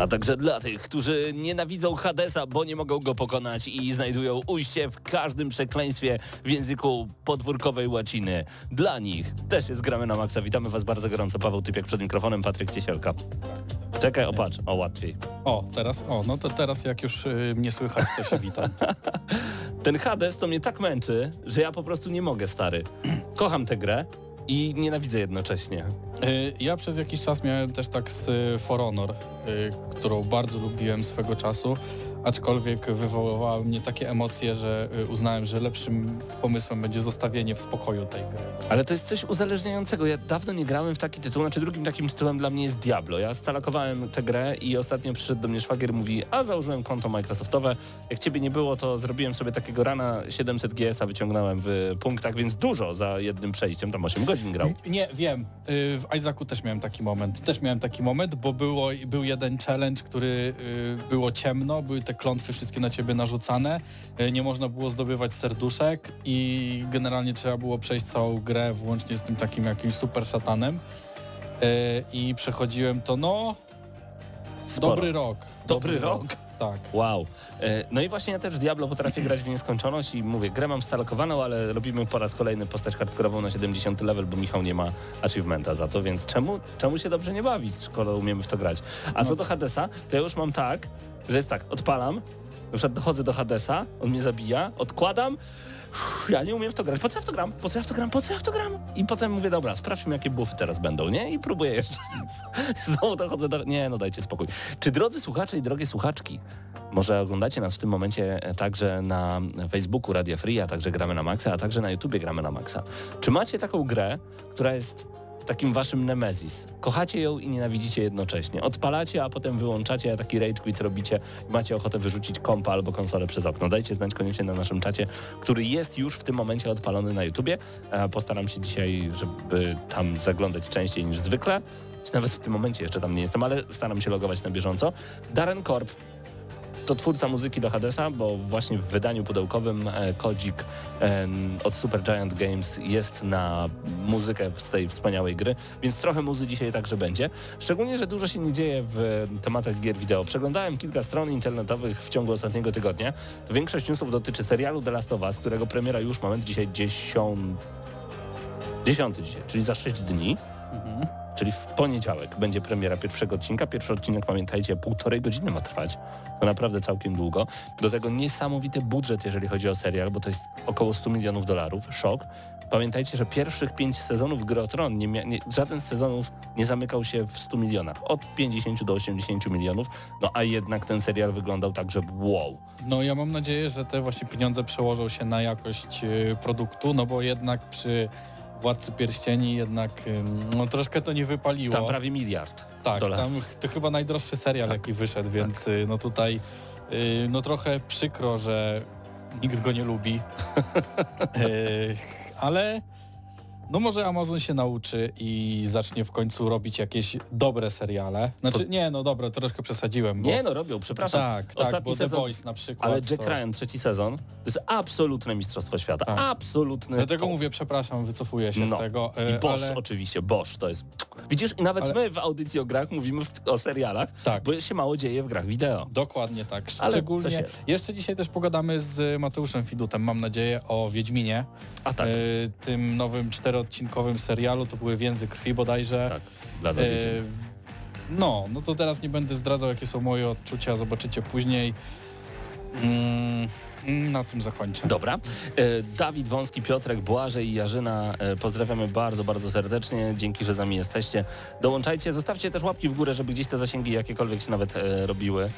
A także dla tych, którzy nienawidzą Hadesa, bo nie mogą go pokonać i znajdują ujście w każdym przekleństwie w języku podwórkowej łaciny. Dla nich też jest Gramy na Maxa. Witamy Was bardzo gorąco. Paweł Typiak przed mikrofonem, Patryk Ciesielka. Czekaj, opatrz, o łatwiej. O, teraz, o, no to teraz jak już y, mnie słychać, to się witam. Ten Hades to mnie tak męczy, że ja po prostu nie mogę, stary. Kocham tę grę i nienawidzę jednocześnie. Y, ja przez jakiś czas miałem też tak z y, For Honor, y, którą bardzo lubiłem swego czasu, aczkolwiek wywoływała mnie takie emocje, że y, uznałem, że lepszym pomysłem będzie zostawienie w spokoju tej gry. Ale to jest coś uzależniającego. Ja dawno nie grałem w taki tytuł, znaczy drugim takim tytułem dla mnie jest Diablo. Ja stalakowałem tę grę i ostatnio przyszedł do mnie szwagier i mówi, a założyłem konto Microsoftowe. Jak ciebie nie było, to zrobiłem sobie takiego rana 700 GS-a, wyciągnąłem w punktach, więc dużo za jednym przejściem, tam 8 godzin grał. Nie, wiem. Y, W Isaacu też miałem taki moment. Też miałem taki moment, bo było, był jeden challenge, który y, było ciemno, były te klątwy wszystkie na ciebie narzucane, y, nie można było zdobywać serduszek i generalnie trzeba było przejść całą grę włącznie z tym takim jakimś super szatanem. Y, I przechodziłem to, no, Sporo. dobry rok. Dobry rok? Tak. Wow. E, No i właśnie ja też Diablo potrafię grać w nieskończoność i mówię, grę mam stalokowaną, ale robimy po raz kolejny postać hardkorową na 70 level, bo Michał nie ma achievementa za to, więc czemu, czemu się dobrze nie bawić, skoro umiemy w to grać? A co do Hadesa, to ja już mam tak, że jest tak, odpalam, na przykład dochodzę do Hadesa, on mnie zabija, odkładam, uff, ja nie umiem w to grać, po co ja w to gram, po co ja w to gram, po co ja w to gram? I potem mówię, dobra, sprawdźmy jakie buffy teraz będą, nie? I próbuję jeszcze. Znowu dochodzę do... Nie, no dajcie spokój. Czy drodzy słuchacze i drogie słuchaczki, może oglądacie nas w tym momencie e, także na Facebooku Radia Free, a także gramy na Maxa, a także na YouTubie gramy na Maxa. Czy macie taką grę, która jest takim waszym nemezis? Kochacie ją i nienawidzicie jednocześnie. Odpalacie, a potem wyłączacie, taki rage quit robicie i macie ochotę wyrzucić kompa albo konsolę przez okno. Dajcie znać koniecznie na naszym czacie, który jest już w tym momencie odpalony na YouTubie. E, Postaram się dzisiaj, żeby tam zaglądać częściej niż zwykle. Nawet w tym momencie jeszcze tam nie jestem, ale staram się logować na bieżąco. Darren Korb to twórca muzyki do Hadesa, bo właśnie w wydaniu pudełkowym e, kodzik e, od Super Giant Games jest na muzykę z tej wspaniałej gry, więc trochę muzy dzisiaj także będzie. Szczególnie, że dużo się nie dzieje w tematach gier wideo. Przeglądałem kilka stron internetowych w ciągu ostatniego tygodnia. Większość newsów dotyczy serialu The Last of Us, którego premiera już moment dzisiaj 10... 10 dzisiaj, czyli za 6 dni. Czyli w poniedziałek będzie premiera pierwszego odcinka. Pierwszy odcinek, pamiętajcie, półtorej godziny ma trwać. To naprawdę całkiem długo. Do tego niesamowity budżet, jeżeli chodzi o serial, bo to jest około 100 milionów dolarów. Szok. Pamiętajcie, że pierwszych pięć sezonów Gry Tron, nie nie, żaden z sezonów nie zamykał się w 100 milionach. Od 50 do 80 milionów. No a jednak ten serial wyglądał tak, że wow. No ja mam nadzieję, że te właśnie pieniądze przełożą się na jakość y, produktu, no bo jednak przy Władcy Pierścieni jednak ym, no, troszkę to nie wypaliło. Tam prawie miliard. tak, dolarów. tam to chyba najdroższy serial Tak, jaki wyszedł, więc y, no tutaj y, no trochę przykro, że nikt go nie lubi. Y, ale no może Amazon się nauczy i zacznie w końcu robić jakieś dobre seriale. Znaczy nie, no dobra, troszkę przesadziłem, bo Nie no, robią, przepraszam. tak, tak, Ostatni bo The sezon- Boys na przykład. Ale Jack to... Ryan, trzeci sezon, to jest absolutne mistrzostwo świata. Tak. Absolutny Dlatego top. mówię, przepraszam, wycofuję się No. z tego. I e, Bosch ale... oczywiście, Bosch to jest... Widzisz, nawet Ale- my w audycji o grach mówimy w, o serialach, Tak. bo się mało dzieje w grach wideo. Dokładnie tak. Ale Szczególnie. jest. Jeszcze dzisiaj też pogadamy z Mateuszem Fidutem, mam nadzieję, o Wiedźminie. A tak, E, tym nowym czteroodcinkowym serialu, to były Więzy Krwi bodajże. tak, dla E, no, no to teraz nie będę zdradzał, jakie są moje odczucia, zobaczycie później. Mm, na tym zakończę. Dobra. E, Dawid Wąski, Piotrek, Błażej i Jarzyna, e, pozdrawiamy bardzo, bardzo serdecznie. Dzięki, że z nami jesteście. Dołączajcie, zostawcie też łapki w górę, żeby gdzieś te zasięgi jakiekolwiek się nawet e, robiły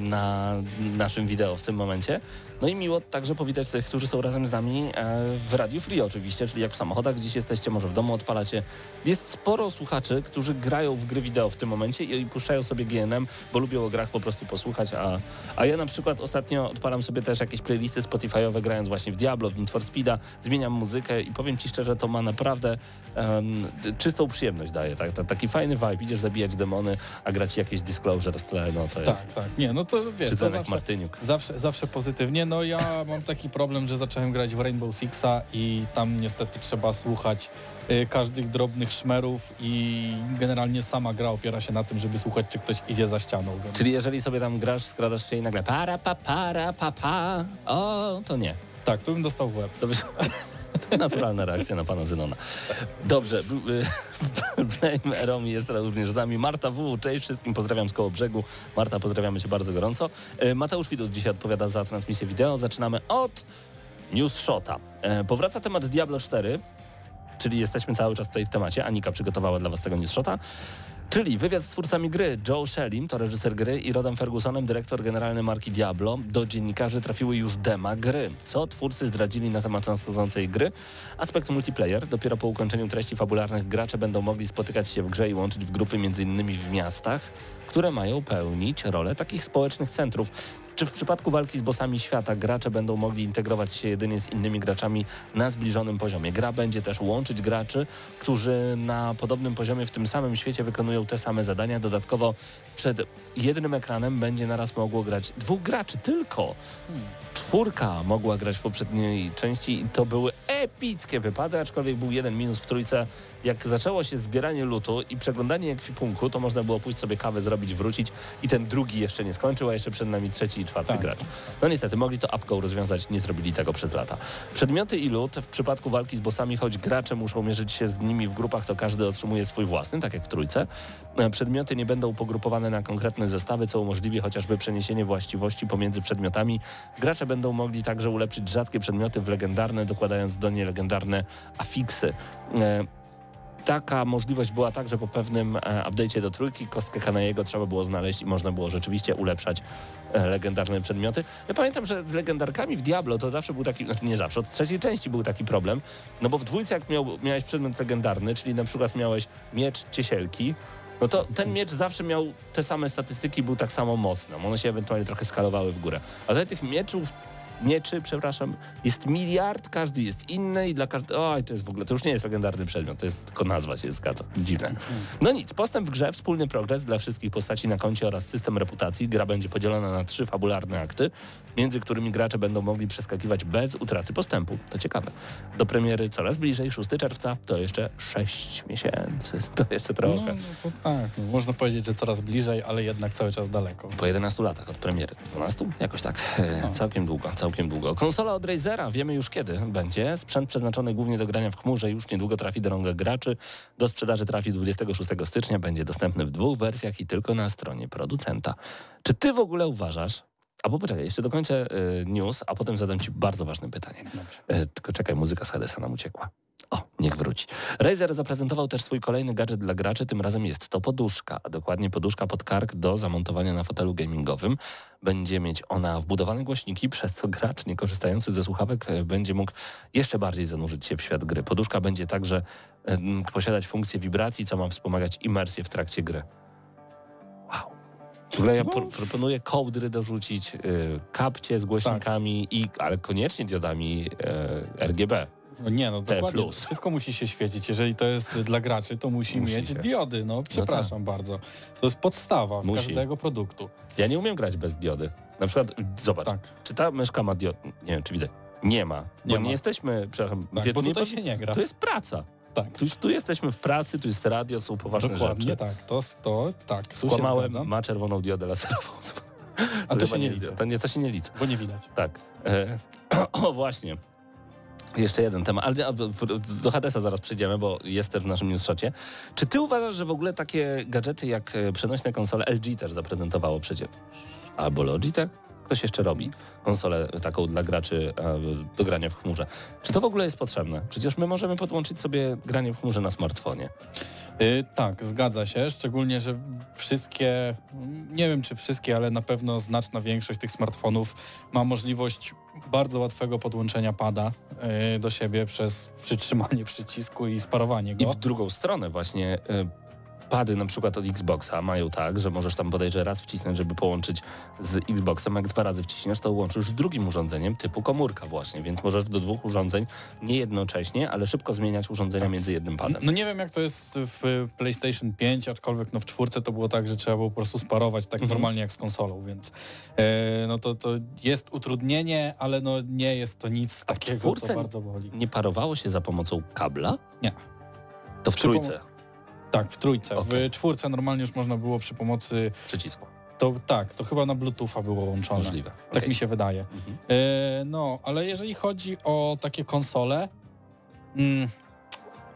na naszym wideo w tym momencie. No i miło także powitać tych, którzy są razem z nami w Radiu Free oczywiście, czyli jak w samochodach gdzieś jesteście, może w domu odpalacie. Jest sporo słuchaczy, którzy grają w gry wideo w tym momencie i puszczają sobie GNM, bo lubią o grach po prostu posłuchać, a, a ja na przykład ostatnio odpalam sobie też jakieś playlisty Spotify'owe grając właśnie w Diablo, w Need for Speeda, zmieniam muzykę i powiem Ci szczerze, to ma naprawdę um, czystą przyjemność daje, tak, taki fajny vibe, idziesz zabijać demony, a grać jakieś Disclosure w tle, no to jest... Tak, tak, nie, no to wiesz, to zawsze, Martyniuk. Zawsze, zawsze pozytywnie, no ja mam taki problem, że zacząłem grać w Rainbow Sixa i tam niestety trzeba słuchać y, każdych drobnych szmerów i generalnie sama gra opiera się na tym, żeby słuchać, czy ktoś idzie za ścianą. Więc... Czyli jeżeli sobie tam grasz, skradasz się i nagle para, pa, para, pa, pa, o, to nie. Tak, tu bym dostał w łeb. Dobrze. Naturalna reakcja na pana Zenona. Dobrze, Blame Eromi jest również z nami. Marta W. Cześć wszystkim, pozdrawiam z koło brzegu. Marta, pozdrawiamy cię bardzo gorąco. E, Mateusz Widut dzisiaj odpowiada za transmisję wideo. Zaczynamy od News Shota. E, powraca temat Diablo 4, czyli jesteśmy cały czas tutaj w temacie. Anika przygotowała dla was tego News Shota. Czyli wywiad z twórcami gry. Joe Shellim, to reżyser gry, i Rodem Fergusonem, dyrektor generalny marki Diablo. Do dziennikarzy trafiły już dema gry. Co twórcy zdradzili na temat nadchodzącej gry? Aspekt multiplayer. Dopiero po ukończeniu treści fabularnych gracze będą mogli spotykać się w grze i łączyć w grupy m.in. w miastach które mają pełnić rolę takich społecznych centrów. Czy w przypadku walki z bossami świata gracze będą mogli integrować się jedynie z innymi graczami na zbliżonym poziomie? Gra będzie też łączyć graczy, którzy na podobnym poziomie w tym samym świecie wykonują te same zadania. Dodatkowo przed jednym ekranem będzie naraz mogło grać dwóch graczy tylko. Czwórka mogła grać w poprzedniej części i to były epickie wypady, aczkolwiek był jeden minus w trójce. Jak zaczęło się zbieranie lutu i przeglądanie ekwipunku, to można było pójść sobie kawę zrobić, wrócić i ten drugi jeszcze nie skończył, a jeszcze przed nami trzeci i czwarty tak. gracz. No niestety, mogli to apką rozwiązać, nie zrobili tego przez lata. Przedmioty i lód w przypadku walki z bossami, choć gracze muszą mierzyć się z nimi w grupach, to każdy otrzymuje swój własny, tak jak w trójce. E, przedmioty nie będą pogrupowane na konkretne zestawy, co umożliwi chociażby przeniesienie właściwości pomiędzy przedmiotami. Gracze będą mogli także ulepszyć rzadkie przedmioty w legendarne, dokładając do niej legendarne afiksy. E, taka możliwość była także po pewnym e, update'cie do trójki. Kostkę Kanajego trzeba było znaleźć i można było rzeczywiście ulepszać legendarne przedmioty. Ja pamiętam, że z legendarkami w Diablo to zawsze był taki, znaczy nie zawsze, od trzeciej części był taki problem, no bo w dwójce jak miał, miałeś przedmiot legendarny, czyli na przykład miałeś miecz ciesielki, no to ten miecz zawsze miał te same statystyki, był tak samo mocny. One się ewentualnie trochę skalowały w górę. A tutaj tych mieczów mieczy, przepraszam, jest miliard, każdy jest inny i dla każdego... Oj, to jest w ogóle, to już nie jest legendarny przedmiot, to jest tylko nazwa się zgadza. Dziwne. No nic, postęp w grze, wspólny progres dla wszystkich postaci na koncie oraz system reputacji. Gra będzie podzielona na trzy fabularne akty, między którymi gracze będą mogli przeskakiwać bez utraty postępu. To ciekawe. Do premiery coraz bliżej, 6 czerwca, to jeszcze 6 miesięcy. To jeszcze trochę. No, no to tak, no, można powiedzieć, że coraz bliżej, ale jednak cały czas daleko. Po 11 latach od premiery. 12? Jakoś tak. E, całkiem długo całkiem długo. Konsola od Razera wiemy już kiedy będzie. Sprzęt przeznaczony głównie do grania w chmurze już niedługo trafi do rąk graczy. Do sprzedaży trafi 26 stycznia. Będzie dostępny w dwóch wersjach i tylko na stronie producenta. Czy ty w ogóle uważasz, Albo poczekaj, jeszcze dokończę y, news, a potem zadam Ci bardzo ważne pytanie. Y, tylko czekaj, muzyka z Hadesa nam uciekła. O, niech wróci. Razer zaprezentował też swój kolejny gadżet dla graczy, tym razem jest to poduszka, a dokładnie poduszka pod kark do zamontowania na fotelu gamingowym. Będzie mieć ona wbudowane głośniki, przez co gracz nie korzystający ze słuchawek e, będzie mógł jeszcze bardziej zanurzyć się w świat gry. Poduszka będzie także posiadać funkcję wibracji, co ma wspomagać imersję w trakcie gry. Wow. W ogóle ja proponuję kołdry dorzucić, y, kapcie z głośnikami, tak. i, ale koniecznie diodami y, RGB. No nie, no dokładnie. Plus. Wszystko musi się świecić. Jeżeli to jest dla graczy, to musi, musi mieć się. diody. No przepraszam no tak. bardzo. To jest podstawa musi. każdego produktu. Ja nie umiem grać bez diody. Na przykład, zobacz, tak. czy ta myszka ma diod? Nie wiem, czy widać. Nie ma. Nie bo ma. nie jesteśmy, przepraszam, tak, bo tutaj się nie gra. To jest praca. Tak. Tu, tu, jesteśmy w pracy, tu jest radio, są poważne Dokładnie, rzeczy. tak. To, to tak. Skłamałem, ma czerwoną diodę laserową. A to, to się nie liczy. To, nie, to się nie liczy. Bo nie widać. Tak. E, o, właśnie. Jeszcze jeden temat, ale do Hadesa zaraz przejdziemy, bo jest też w naszym newsshocie. Czy ty uważasz, że w ogóle takie gadżety jak e, przenośne konsole LG też zaprezentowało przecież? Albo Logitech? Ktoś jeszcze robi konsolę taką dla graczy do grania w chmurze. Czy to w ogóle jest potrzebne? Przecież my możemy podłączyć sobie granie w chmurze na smartfonie. Yy, tak, zgadza się, szczególnie, że wszystkie, nie wiem czy wszystkie, ale na pewno znaczna większość tych smartfonów ma możliwość bardzo łatwego podłączenia pada yy, do siebie przez przytrzymanie przycisku i sparowanie go. I w drugą stronę właśnie y, pady na przykład od Xboxa mają tak, że możesz tam bodajże raz wcisnąć, żeby połączyć z Xboxem, jak dwa razy wciśniesz, to łączysz z drugim urządzeniem typu komórka właśnie, więc możesz do dwóch urządzeń nie jednocześnie, ale szybko zmieniać urządzenia między jednym padem. No nie wiem jak to jest w PlayStation 5, aczkolwiek no w czwórce to było tak, że trzeba było po prostu sparować tak Mhm. normalnie jak z konsolą, więc e, no to, to jest utrudnienie, ale no nie jest to nic takiego, co bardzo boli. Nie parowało się za pomocą kabla? Nie. To w Przy trójce Tak, w trójce. Okej. W czwórce normalnie już można było przy pomocy, przycisku. to tak, to chyba na Bluetootha było łączone. Możliwe. Tak Okej. mi się wydaje. Mhm. E, no, ale jeżeli chodzi o takie konsole, mm,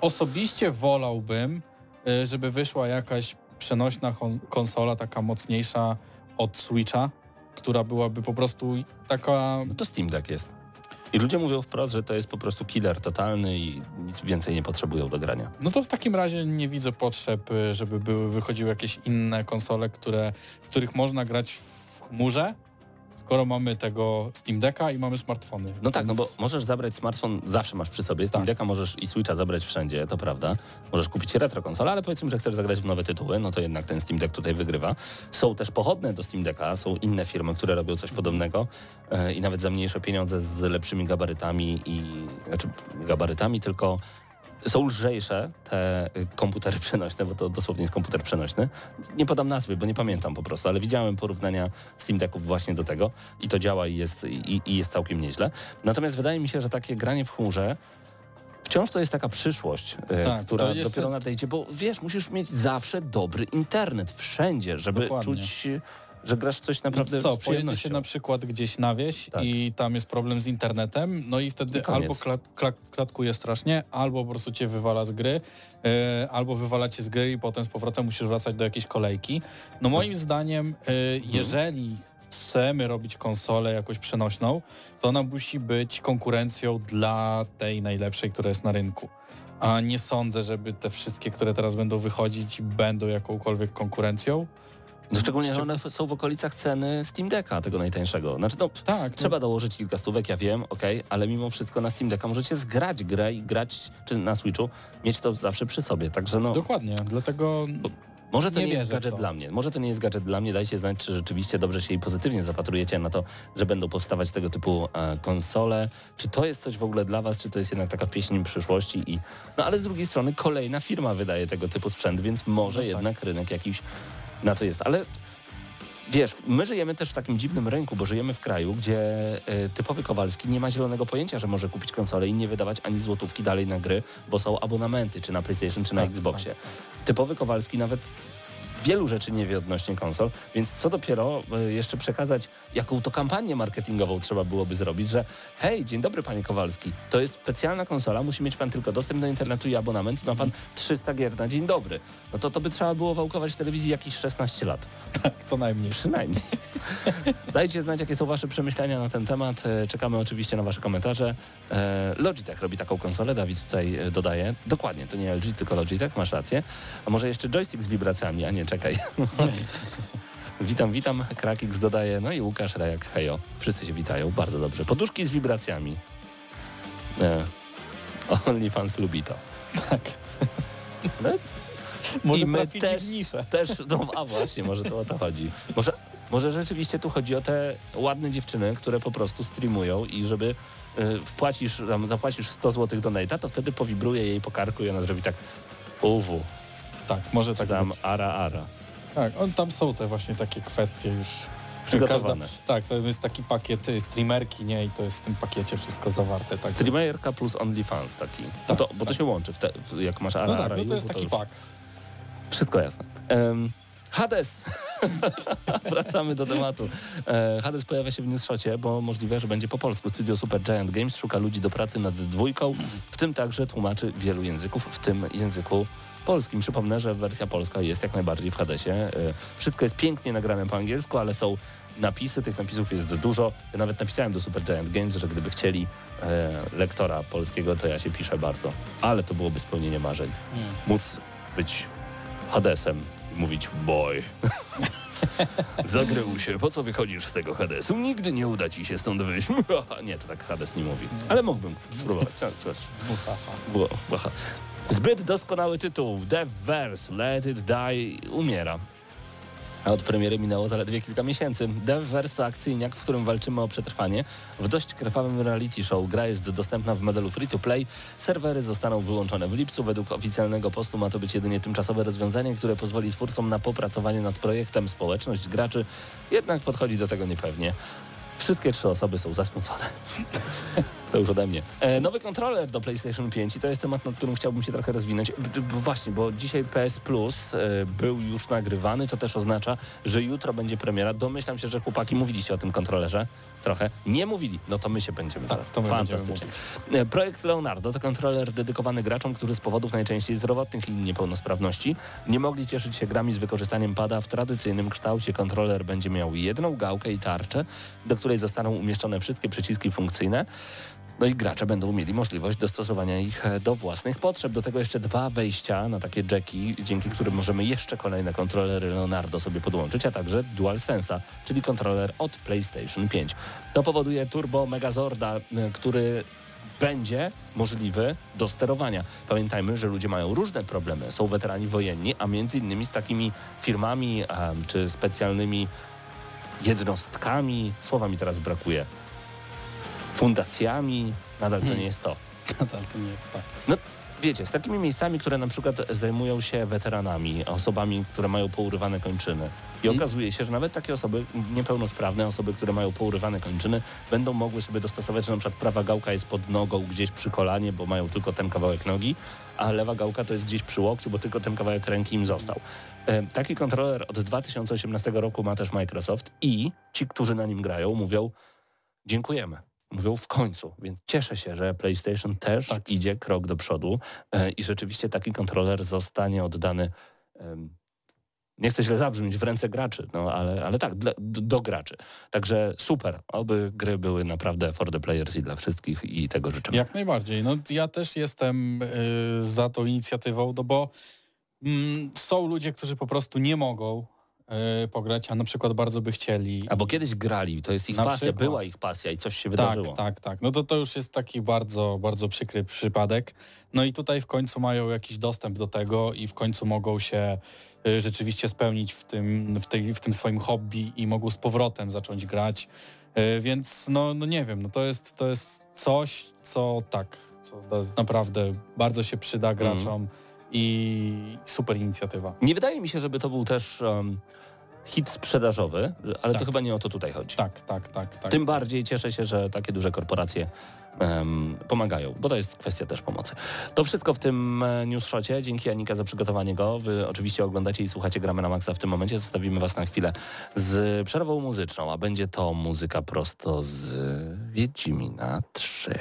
osobiście wolałbym, e, żeby wyszła jakaś przenośna kon- konsola, taka mocniejsza od Switcha, która byłaby po prostu taka... No to Steam Deck jest. I ludzie mówią wprost, że to jest po prostu killer totalny i nic więcej nie potrzebują do grania. No to w takim razie nie widzę potrzeb, e, żeby były, wychodziły jakieś inne konsole, które, w których można grać w chmurze, skoro mamy tego Steam Decka i mamy smartfony. No tak, no bo możesz zabrać smartfon, zawsze masz przy sobie. Steam Tak. Decka możesz i Switcha zabrać wszędzie, to prawda. Możesz kupić retro konsolę, ale powiedzmy, że chcesz zagrać w nowe tytuły, no to jednak ten Steam Deck tutaj wygrywa. Są też pochodne do Steam Decka, są inne firmy, które robią coś podobnego e, i nawet za mniejsze pieniądze z lepszymi gabarytami i znaczy gabarytami, tylko są lżejsze te y, komputery przenośne, bo to dosłownie jest komputer przenośny. Nie podam nazwy, bo nie pamiętam po prostu, ale widziałem porównania Steam Decków właśnie do tego i to działa i jest, i, i jest całkiem nieźle. Natomiast wydaje mi się, że takie granie w chmurze wciąż to jest taka przyszłość, y, Tak, która jeszcze- dopiero nadejdzie, bo wiesz, musisz mieć zawsze dobry internet wszędzie, żeby Dokładnie. czuć, że grasz coś naprawdę Co, z pojedzie się na przykład gdzieś na wieś Tak. i tam jest problem z internetem, no i wtedy koniec. albo kla, kla, klatkuje strasznie, albo po prostu cię wywala z gry, e, albo wywala cię z gry i potem z powrotem musisz wracać do jakiejś kolejki. No moim zdaniem, e, jeżeli chcemy robić konsolę jakoś przenośną, to ona musi być konkurencją dla tej najlepszej, która jest na rynku. A nie sądzę, żeby te wszystkie, które teraz będą wychodzić, będą jakąkolwiek konkurencją. No szczególnie, że one są w okolicach ceny Steam Decka, tego najtańszego. Znaczy, no, Tak, Trzeba dołożyć kilka stówek, ja wiem, okej, ale mimo wszystko na Steam Decka możecie zgrać grę i grać, czy na Switchu, mieć to zawsze przy sobie. Także no, Dokładnie, dlatego może to nie, nie jest gadżet dla mnie. Może to nie jest gadżet dla mnie. Dajcie znać, czy rzeczywiście dobrze się i pozytywnie zapatrujecie na to, że będą powstawać tego typu e, konsole. Czy to jest coś w ogóle dla was, czy to jest jednak taka pieśń przyszłości i... No ale z drugiej strony kolejna firma wydaje tego typu sprzęt, więc może No tak. jednak rynek jakiś na to jest. Ale Wiesz, my żyjemy też w takim dziwnym rynku, bo żyjemy w kraju, gdzie e, typowy Kowalski nie ma zielonego pojęcia, że może kupić konsolę i nie wydawać ani złotówki dalej na gry, bo są abonamenty, czy na PlayStation, czy na Tak, Xboxie. Typowy Kowalski nawet wielu rzeczy nie wie odnośnie konsol, więc co dopiero e, jeszcze przekazać, jaką to kampanię marketingową trzeba byłoby zrobić, że hej, dzień dobry panie Kowalski, to jest specjalna konsola, musi mieć pan tylko dostęp do internetu i abonament i ma pan 300 gier na dzień dobry. No to to by trzeba było wałkować w telewizji jakieś 16 lat. tak, co najmniej. Przynajmniej. Dajcie znać, jakie są Wasze przemyślenia na ten temat. E, Czekamy oczywiście na Wasze komentarze. E, Logitech robi taką konsolę, Dawid tutaj dodaje. Dokładnie, to nie LG, tylko Logitech, masz rację. A może jeszcze joystick z wibracjami, a nie, czekaj. witam, witam, Krakix dodaje, no i Łukasz Rejak, hejo. Wszyscy się witają, bardzo dobrze. Poduszki z wibracjami. E, OnlyFans lubi to. Tak. No, Może I my też, też, no a właśnie, może to o to chodzi. Może, może rzeczywiście tu chodzi o te ładne dziewczyny, które po prostu streamują i żeby y, wpłacisz, tam, zapłacisz 100 zł do Nate'a, to wtedy powibruje jej po karku i ona zrobi tak uwu, Tak, może tak tam być. ara ara. Tak, on, tam są te właśnie takie kwestie już. Przygotowane. tak, to jest taki pakiet y, streamerki, nie? I to jest w tym pakiecie wszystko zawarte. Tak. Streamerka plus OnlyFans taki. Bo Tak, to, bo to tak. się łączy, te, jak masz ara No tak, ara no to jest taki już pak. Wszystko jasne. Em, Hades! Wracamy do tematu. E, Hades pojawia się w Newsshocie, bo możliwe, że będzie po polsku. Studio Super Giant Games szuka ludzi do pracy nad dwójką, w tym także tłumaczy wielu języków, w tym języku polskim. Przypomnę, że wersja polska jest jak najbardziej w Hadesie. E, Wszystko jest pięknie nagrane po angielsku, ale są napisy, tych napisów jest dużo. Ja nawet napisałem do Super Giant Games, że gdyby chcieli e, lektora polskiego, to ja się piszę bardzo. Ale to byłoby spełnienie marzeń. Hmm. Móc być Hadesem i mówić boy. Zagrył się, po co wychodzisz z tego Hadesu? Nigdy nie uda ci się stąd wyjść. nie, to tak Hades nie mówi. Ale mógłbym spróbować. Tak, było. Zbyt doskonały tytuł. Death Verse, Let It Die umiera. A od premiery minęło zaledwie kilka miesięcy. Death Verse to akcyjniak, w którym walczymy o przetrwanie. W dość krwawym reality show gra jest dostępna w modelu free to play. Serwery zostaną wyłączone w lipcu. Według oficjalnego postu ma to być jedynie tymczasowe rozwiązanie, które pozwoli twórcom na popracowanie nad projektem. Społeczność graczy jednak podchodzi do tego niepewnie. Wszystkie trzy osoby są zasmucone. To już ode mnie. E, nowy kontroler do PlayStation 5 i to jest temat, nad którym chciałbym się trochę rozwinąć. Właśnie, bo dzisiaj PS Plus e, był już nagrywany, to też oznacza, że jutro będzie premiera. Domyślam się, że chłopaki mówiliście o tym kontrolerze trochę. Nie mówili. No to my się będziemy Tak, zaraz. to my będziemy Fantastycznie. E, Projekt Leonardo to kontroler dedykowany graczom, którzy z powodów najczęściej zdrowotnych i niepełnosprawności nie mogli cieszyć się grami z wykorzystaniem pada w tradycyjnym kształcie. Kontroler będzie miał jedną gałkę i tarczę, do której zostaną umieszczone wszystkie przyciski funkcyjne. No i gracze będą mieli możliwość dostosowania ich e, do własnych potrzeb. Do tego jeszcze dwa wejścia na takie jacki, dzięki którym możemy jeszcze kolejne kontrolery Leonardo sobie podłączyć, a także DualSense'a, czyli kontroler od PlayStation 5. To powoduje Turbo Megazorda, e, który będzie możliwy do sterowania. Pamiętajmy, że ludzie mają różne problemy. Są weterani wojenni, a między innymi z takimi firmami czy specjalnymi jednostkami, słowa mi teraz brakuje, fundacjami, nadal to Hmm. nie jest to. Nadal to nie jest tak. No wiecie, z takimi miejscami, które na przykład zajmują się weteranami, osobami, które mają pourywane kończyny. I Hmm. okazuje się, że nawet takie osoby niepełnosprawne, osoby, które mają pourywane kończyny, będą mogły sobie dostosować, że na przykład prawa gałka jest pod nogą gdzieś przy kolanie, bo mają tylko ten kawałek nogi, a lewa gałka to jest gdzieś przy łokciu, bo tylko ten kawałek ręki im został. E, Taki kontroler od 2018 roku ma też Microsoft i ci, którzy na nim grają, mówią dziękujemy. Mówią w końcu, więc cieszę się, że PlayStation też Tak. idzie krok do przodu e, i rzeczywiście taki kontroler zostanie oddany, nie chcę źle zabrzmieć, w ręce graczy, no ale, ale tak, dla, do, do graczy. Także super, oby gry były naprawdę for the players i dla wszystkich i tego życzymy. Jak najbardziej. No, ja też jestem y, za tą inicjatywą, no bo mm, są ludzie, którzy po prostu nie mogą y, pograć, a na przykład bardzo by chcieli. Albo kiedyś grali, to jest ich Na pasja, przykład. była ich pasja i coś się tak, wydarzyło. tak, tak. No to to już jest taki bardzo, bardzo przykry przypadek. No i tutaj w końcu mają jakiś dostęp do tego i w końcu mogą się y, rzeczywiście spełnić w tym, w, tej, w tym swoim hobby i mogą z powrotem zacząć grać. Y, Więc no, no nie wiem, no to jest, to jest coś, co tak, co naprawdę bardzo się przyda Mhm. graczom i super inicjatywa. Nie wydaje mi się, żeby to był też um, hit sprzedażowy, ale to Tak. chyba nie o to tutaj chodzi. Tak, tak, tak, tak. Tym bardziej cieszę się, że takie duże korporacje pomagają, bo to jest kwestia też pomocy. To wszystko w tym e, newsshocie. Dzięki Anika za przygotowanie go. Wy oczywiście oglądacie i słuchacie Gramy na Maxa w tym momencie. Zostawimy Was na chwilę z przerwą muzyczną, a będzie to muzyka prosto z Wiedźmina 3.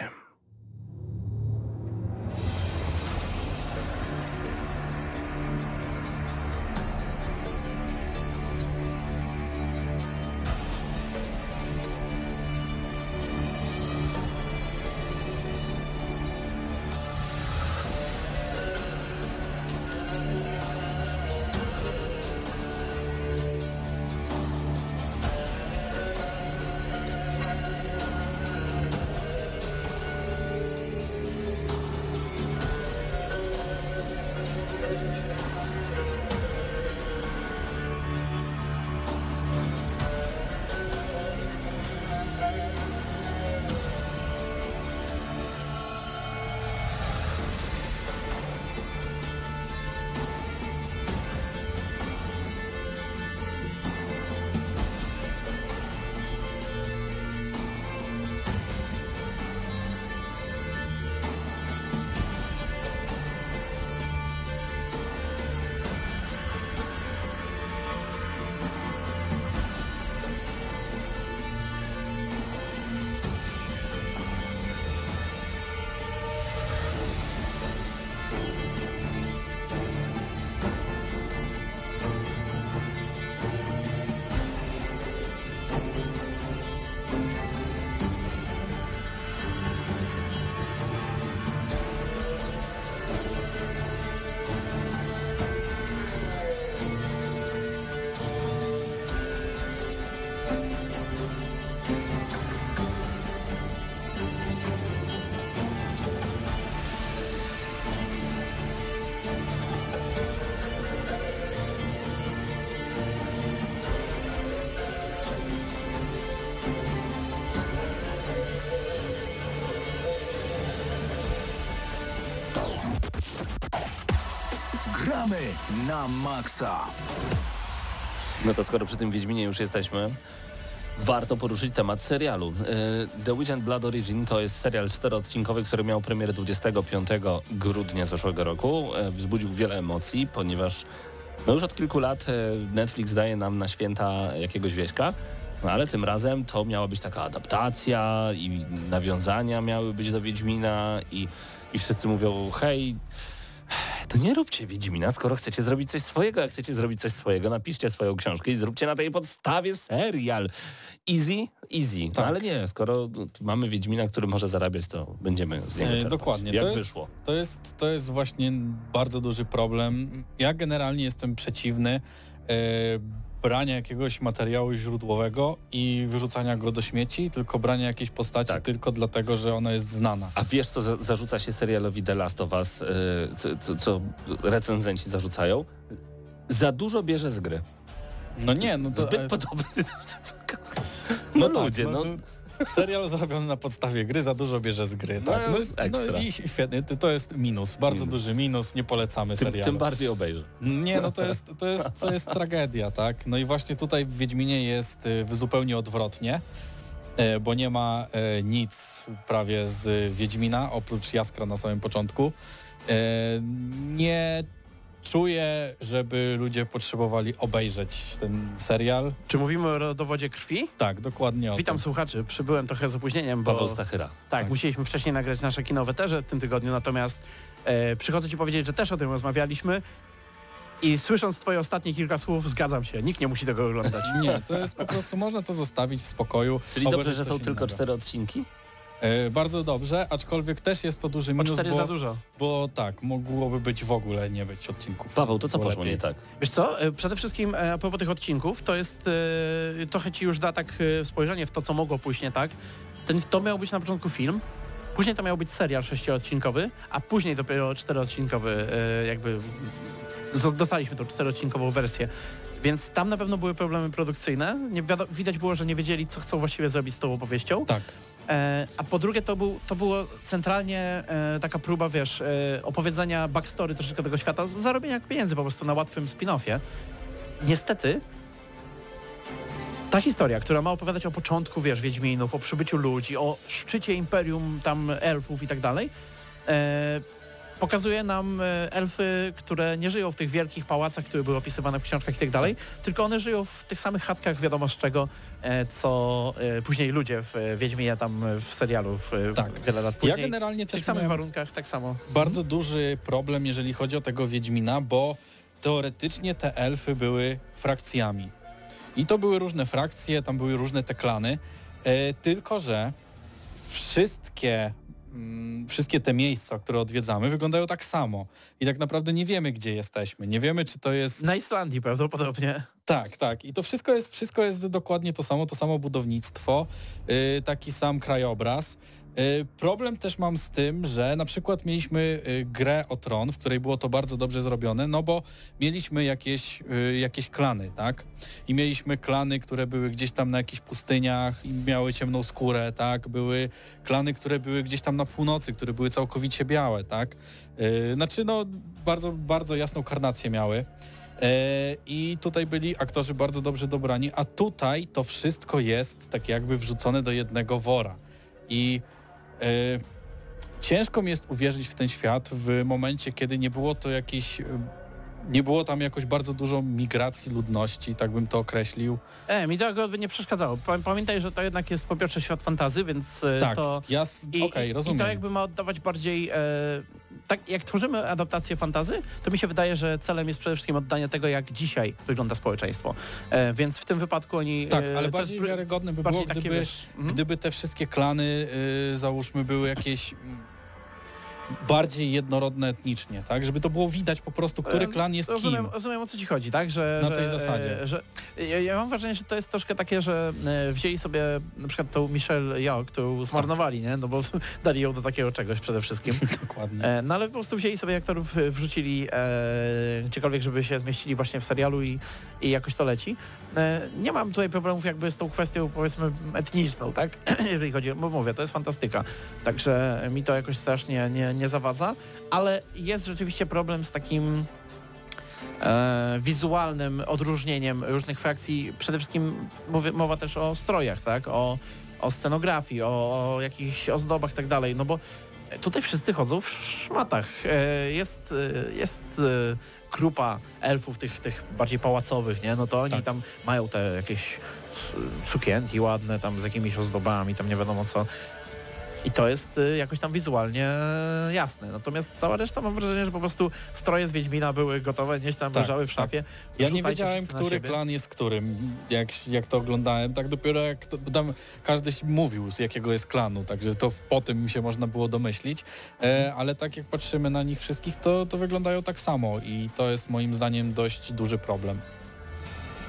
na maksa. No to skoro przy tym Wiedźminie już jesteśmy, warto poruszyć temat serialu. E, The Witch Blood Origin to jest serial czteroodcinkowy, który miał premierę 25 grudnia zeszłego roku. E, wzbudził wiele emocji, ponieważ no już od kilku lat e, Netflix daje nam na święta jakiegoś wieśka, no ale tym razem to miała być taka adaptacja i nawiązania miały być do Wiedźmina i, i wszyscy mówią, hej, to nie róbcie Wiedźmina, skoro chcecie zrobić coś swojego. Jak chcecie zrobić coś swojego, napiszcie swoją książkę i zróbcie na tej podstawie serial. Easy? Easy. No Tak. ale nie, skoro mamy Wiedźmina, który może zarabiać, to będziemy z niego E, czerpać. Dokładnie. Jak to jest, wyszło. To jest, to jest właśnie bardzo duży problem. Ja generalnie jestem przeciwny e, brania jakiegoś materiału źródłowego i wyrzucania go do śmieci, tylko brania jakiejś postaci Tak. tylko dlatego, że ona jest znana. A wiesz, co za zarzuca się serialowi The Last of Us, yy, co, co, co recenzenci zarzucają? Za dużo bierze z gry. No nie, no to... Zbyt ale- podobny. no No, tak, ludzie, no, Serial zrobiony na podstawie gry za dużo bierze z gry. No, Tak? No, ekstra. no i świetnie, to- jest minus, bardzo Minus. duży minus, nie polecamy tym, serialu. tym bardziej obejrzę. Nie, no to jest, to, jest, to jest tragedia, tak? No i właśnie tutaj w Wiedźminie jest y, zupełnie odwrotnie, e, bo nie ma e, nic prawie z Wiedźmina, oprócz Jaskra na samym początku. E, Nie czuję, żeby ludzie potrzebowali obejrzeć ten serial. Czy mówimy o rodowodzie krwi? Tak, dokładnie o Witam tym. słuchaczy, przybyłem trochę z opóźnieniem, bo Paweł Stachyra. tak, tak. musieliśmy wcześniej nagrać nasze kino weterze w tym tygodniu, natomiast e, przychodzę Ci powiedzieć, że też o tym rozmawialiśmy i słysząc Twoje ostatnie kilka słów zgadzam się, nikt nie musi tego oglądać. Nie, to jest po prostu, można to zostawić w spokoju. Czyli dobrze, że są tylko innego. cztery odcinki? E, bardzo dobrze, aczkolwiek też jest to duży minus, cztery bo, za dużo. bo tak, mogłoby być w ogóle nie być odcinków. Paweł, to co poszło lepiej. nie tak? Wiesz co, e, przede wszystkim e, a propos tych odcinków, to jest, e, trochę Ci już da tak spojrzenie w to, co mogło pójść nie tak. Ten, to miał być na początku film, później to miał być serial sześciodcinkowy, a później dopiero czteroodcinkowy, e, jakby dostaliśmy tą czteroodcinkową wersję. Więc tam na pewno były problemy produkcyjne. Nie, widać było, że nie wiedzieli, co chcą właściwie zrobić z tą opowieścią. Tak. E, a po drugie to, był, to było centralnie e, taka próba, wiesz, e, opowiedzenia backstory troszeczkę tego świata, zarobienia pieniędzy po prostu na łatwym spin-offie. Niestety ta historia, która ma opowiadać o początku, wiesz, Wiedźminów, o przybyciu ludzi, o szczycie imperium tam elfów i tak dalej, pokazuje nam e, elfy, które nie żyją w tych wielkich pałacach, które były opisywane w książkach i tak dalej, tylko one żyją w tych samych chatkach, wiadomo z czego, e, co e, później ludzie w Wiedźminie tam w serialu w, Tak. wiele lat Ja później. generalnie w tych samych warunkach, tak samo. bardzo duży problem, jeżeli chodzi o tego Wiedźmina, bo teoretycznie te elfy były frakcjami. I to były różne frakcje, tam były różne te klany, tylko że wszystkie, wszystkie te miejsca, które odwiedzamy, wyglądają tak samo. I tak naprawdę nie wiemy, gdzie jesteśmy. Nie wiemy, czy to jest Na Islandii prawdopodobnie. Tak, tak. I to wszystko jest, wszystko jest dokładnie to samo, to samo budownictwo, yy, taki sam krajobraz. Yy, problem też mam z tym, że na przykład mieliśmy yy, grę o tron, w której było to bardzo dobrze zrobione, no bo mieliśmy jakieś, yy, jakieś klany, tak? I mieliśmy klany, które były gdzieś tam na jakichś pustyniach i miały ciemną skórę, tak? Były klany, które były gdzieś tam na północy, które były całkowicie białe, tak? Znaczy, no, bardzo, bardzo jasną karnację miały. E, I tutaj byli aktorzy bardzo dobrze dobrani, a tutaj to wszystko jest tak jakby wrzucone do jednego wora. I e, ciężko mi jest uwierzyć w ten świat w momencie, kiedy nie było to jakiś. Nie było tam jakoś bardzo dużo migracji ludności, tak bym to określił. E, mi to by nie przeszkadzało. Pa- Pamiętaj, że to jednak jest po pierwsze świat fantazy, więc e, Tak, to... ja. Okej, i- rozumiem. I to jakby ma oddawać bardziej... E, tak jak tworzymy adaptację fantazy, to mi się wydaje, że celem jest przede wszystkim oddanie tego, jak dzisiaj wygląda społeczeństwo. E, więc w tym wypadku oni... tak, e, ale to bardziej jest wiarygodne by było, takie, gdyby, wiesz, mhm. gdyby te wszystkie klany, y, załóżmy, były jakieś mm, bardziej jednorodne etnicznie, tak? Żeby to było widać po prostu, który E, klan jest rozumiem, kim. Rozumiem o co ci chodzi, tak? Że, Na że, tej zasadzie. e, Że, ja, ja mam wrażenie, że to jest troszkę takie, że e, wzięli sobie na przykład tą Michelle Yeoh, którą zmarnowali, nie? No bo dali ją do takiego czegoś przede wszystkim. Dokładnie. No ale po prostu wzięli sobie aktorów, wrzucili e, gdziekolwiek, żeby się zmieścili właśnie w serialu i, i jakoś to leci. E, nie mam tutaj problemów jakby z tą kwestią powiedzmy etniczną, tak? Jeżeli chodzi, bo mówię, to jest fantastyka. Także mi to jakoś strasznie nie, nie zawadza, ale jest rzeczywiście problem z takim e, wizualnym odróżnieniem różnych frakcji. Przede wszystkim mówię, mowa też o strojach, tak? O, o scenografii, o, o jakichś ozdobach i tak dalej, no bo tutaj wszyscy chodzą w szmatach. E, jest, e, jest e, grupa elfów tych, tych bardziej pałacowych, nie? No to oni Tak. tam mają te jakieś sukienki ładne tam z jakimiś ozdobami, tam nie wiadomo co. I to jest y, jakoś tam wizualnie jasne. Natomiast cała reszta mam wrażenie, że po prostu stroje z Wiedźmina były gotowe, gdzieś tam Tak, leżały w tak. szafie. Ja nie wiedziałem, który klan jest którym, jak, jak to oglądałem. Tak dopiero jak to, tam każdy mówił, z jakiego jest klanu, także to po tym się można było domyślić. E, ale tak jak patrzymy na nich wszystkich, to, to wyglądają tak samo i to jest moim zdaniem dość duży problem.